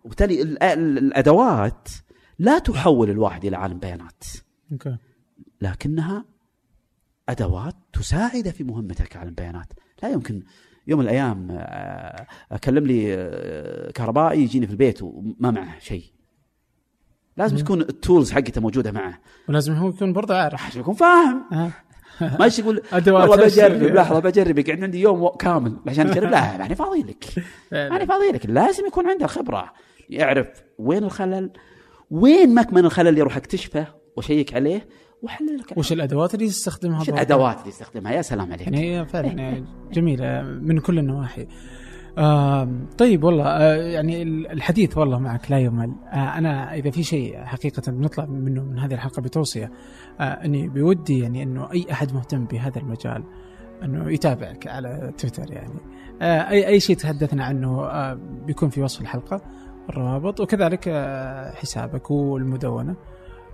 وبالتالي ال- ال- الأدوات لا تحول الواحد إلى عالم بيانات. لكنها أدوات تساعد في مهمتك كعالم بيانات. لا يمكن يوم من الأيام آه، أكلم لي آه، كهربائي يجيني في البيت وما معه شيء. لازم. تكون التولز حقته موجودة معه. ولازم هو يكون برضه عارف. يكون فاهم. ما يقول؟ [LAUGHS] والله. بجرب لحظه بجرب يقعد عندي يوم كامل عشان أجرب. لا ماني فاضي لك ماني [LAUGHS] فاضي لك لازم يكون عنده خبرة. يعرف وين الخلل وين مكمن الخلل اللي أروح اكتشفه واشيك عليه واحلل لك وش الأدوات اللي يستخدمها وش؟ الأدوات اللي يستخدمها؟ يا سلام عليك. يعني فعلا [LAUGHS] يعني جميلة من كل النواحي. آم، طيب والله آه، يعني ال- الحديث والله معك لا يمل. آه، أنا إذا في شيء حقيقة بنطلع منه من هذه الحلقة بتوصية آه، أني بودي يعني أنه أي أحد مهتم بهذا المجال أنه يتابعك على تويتر يعني. آه، اي أي شيء تحدثنا عنه آه، بيكون في وصف الحلقة الروابط وكذلك آه، حسابك والمدونة.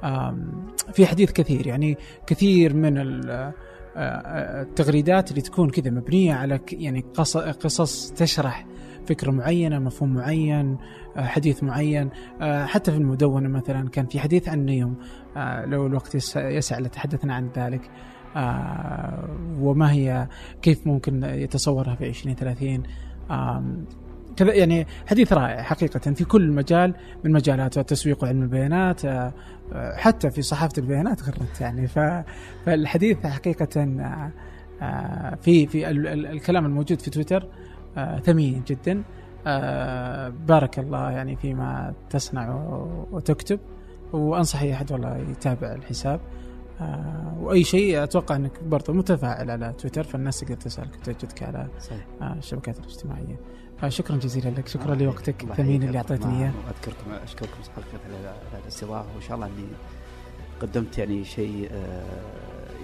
آم، في حديث كثير يعني كثير من آه، آه، التغريدات اللي تكون كذا مبنية على يعني قص- قصص تشرح فكرة معينة مفهوم معين آه، حديث معين. آه، حتى في المدونة مثلا كان في حديث عن النيوم آه، لو الوقت يس- يسع لتحدثنا عن ذلك. وما هي كيف ممكن يتصورها في 2030 آم، كذا يعني حديث رائع حقيقة في كل مجال من مجالات التسويق وعلم البيانات آه، آه، حتى في صحافة البيانات غرت يعني فالحديث حقيقة آه، في في ال- ال- الكلام الموجود في تويتر ثمين جدا بارك الله يعني فيما تصنع وتكتب وانصح اي أحد والله يتابع الحساب آه، وأي شيء أتوقع أنك برضه متفاعل على تويتر فالناس تقدر تسألك وتجدك على صحيح. آه، الشبكات الاجتماعية شكرا جزيلا لك. شكرا لوقتك. الثمين. اللي أعطيتني إياه. أذكركم أشكركم على الاستضافه وإن شاء الله اني قدمت يعني شيء آه،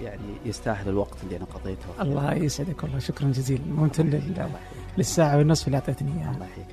يعني يستاهل الوقت اللي أنا قضيته. الله يسعدك والله. شكرا جزيلا. ممتن. للساعة والنصف اللي أعطيتني اياها الله يحييك.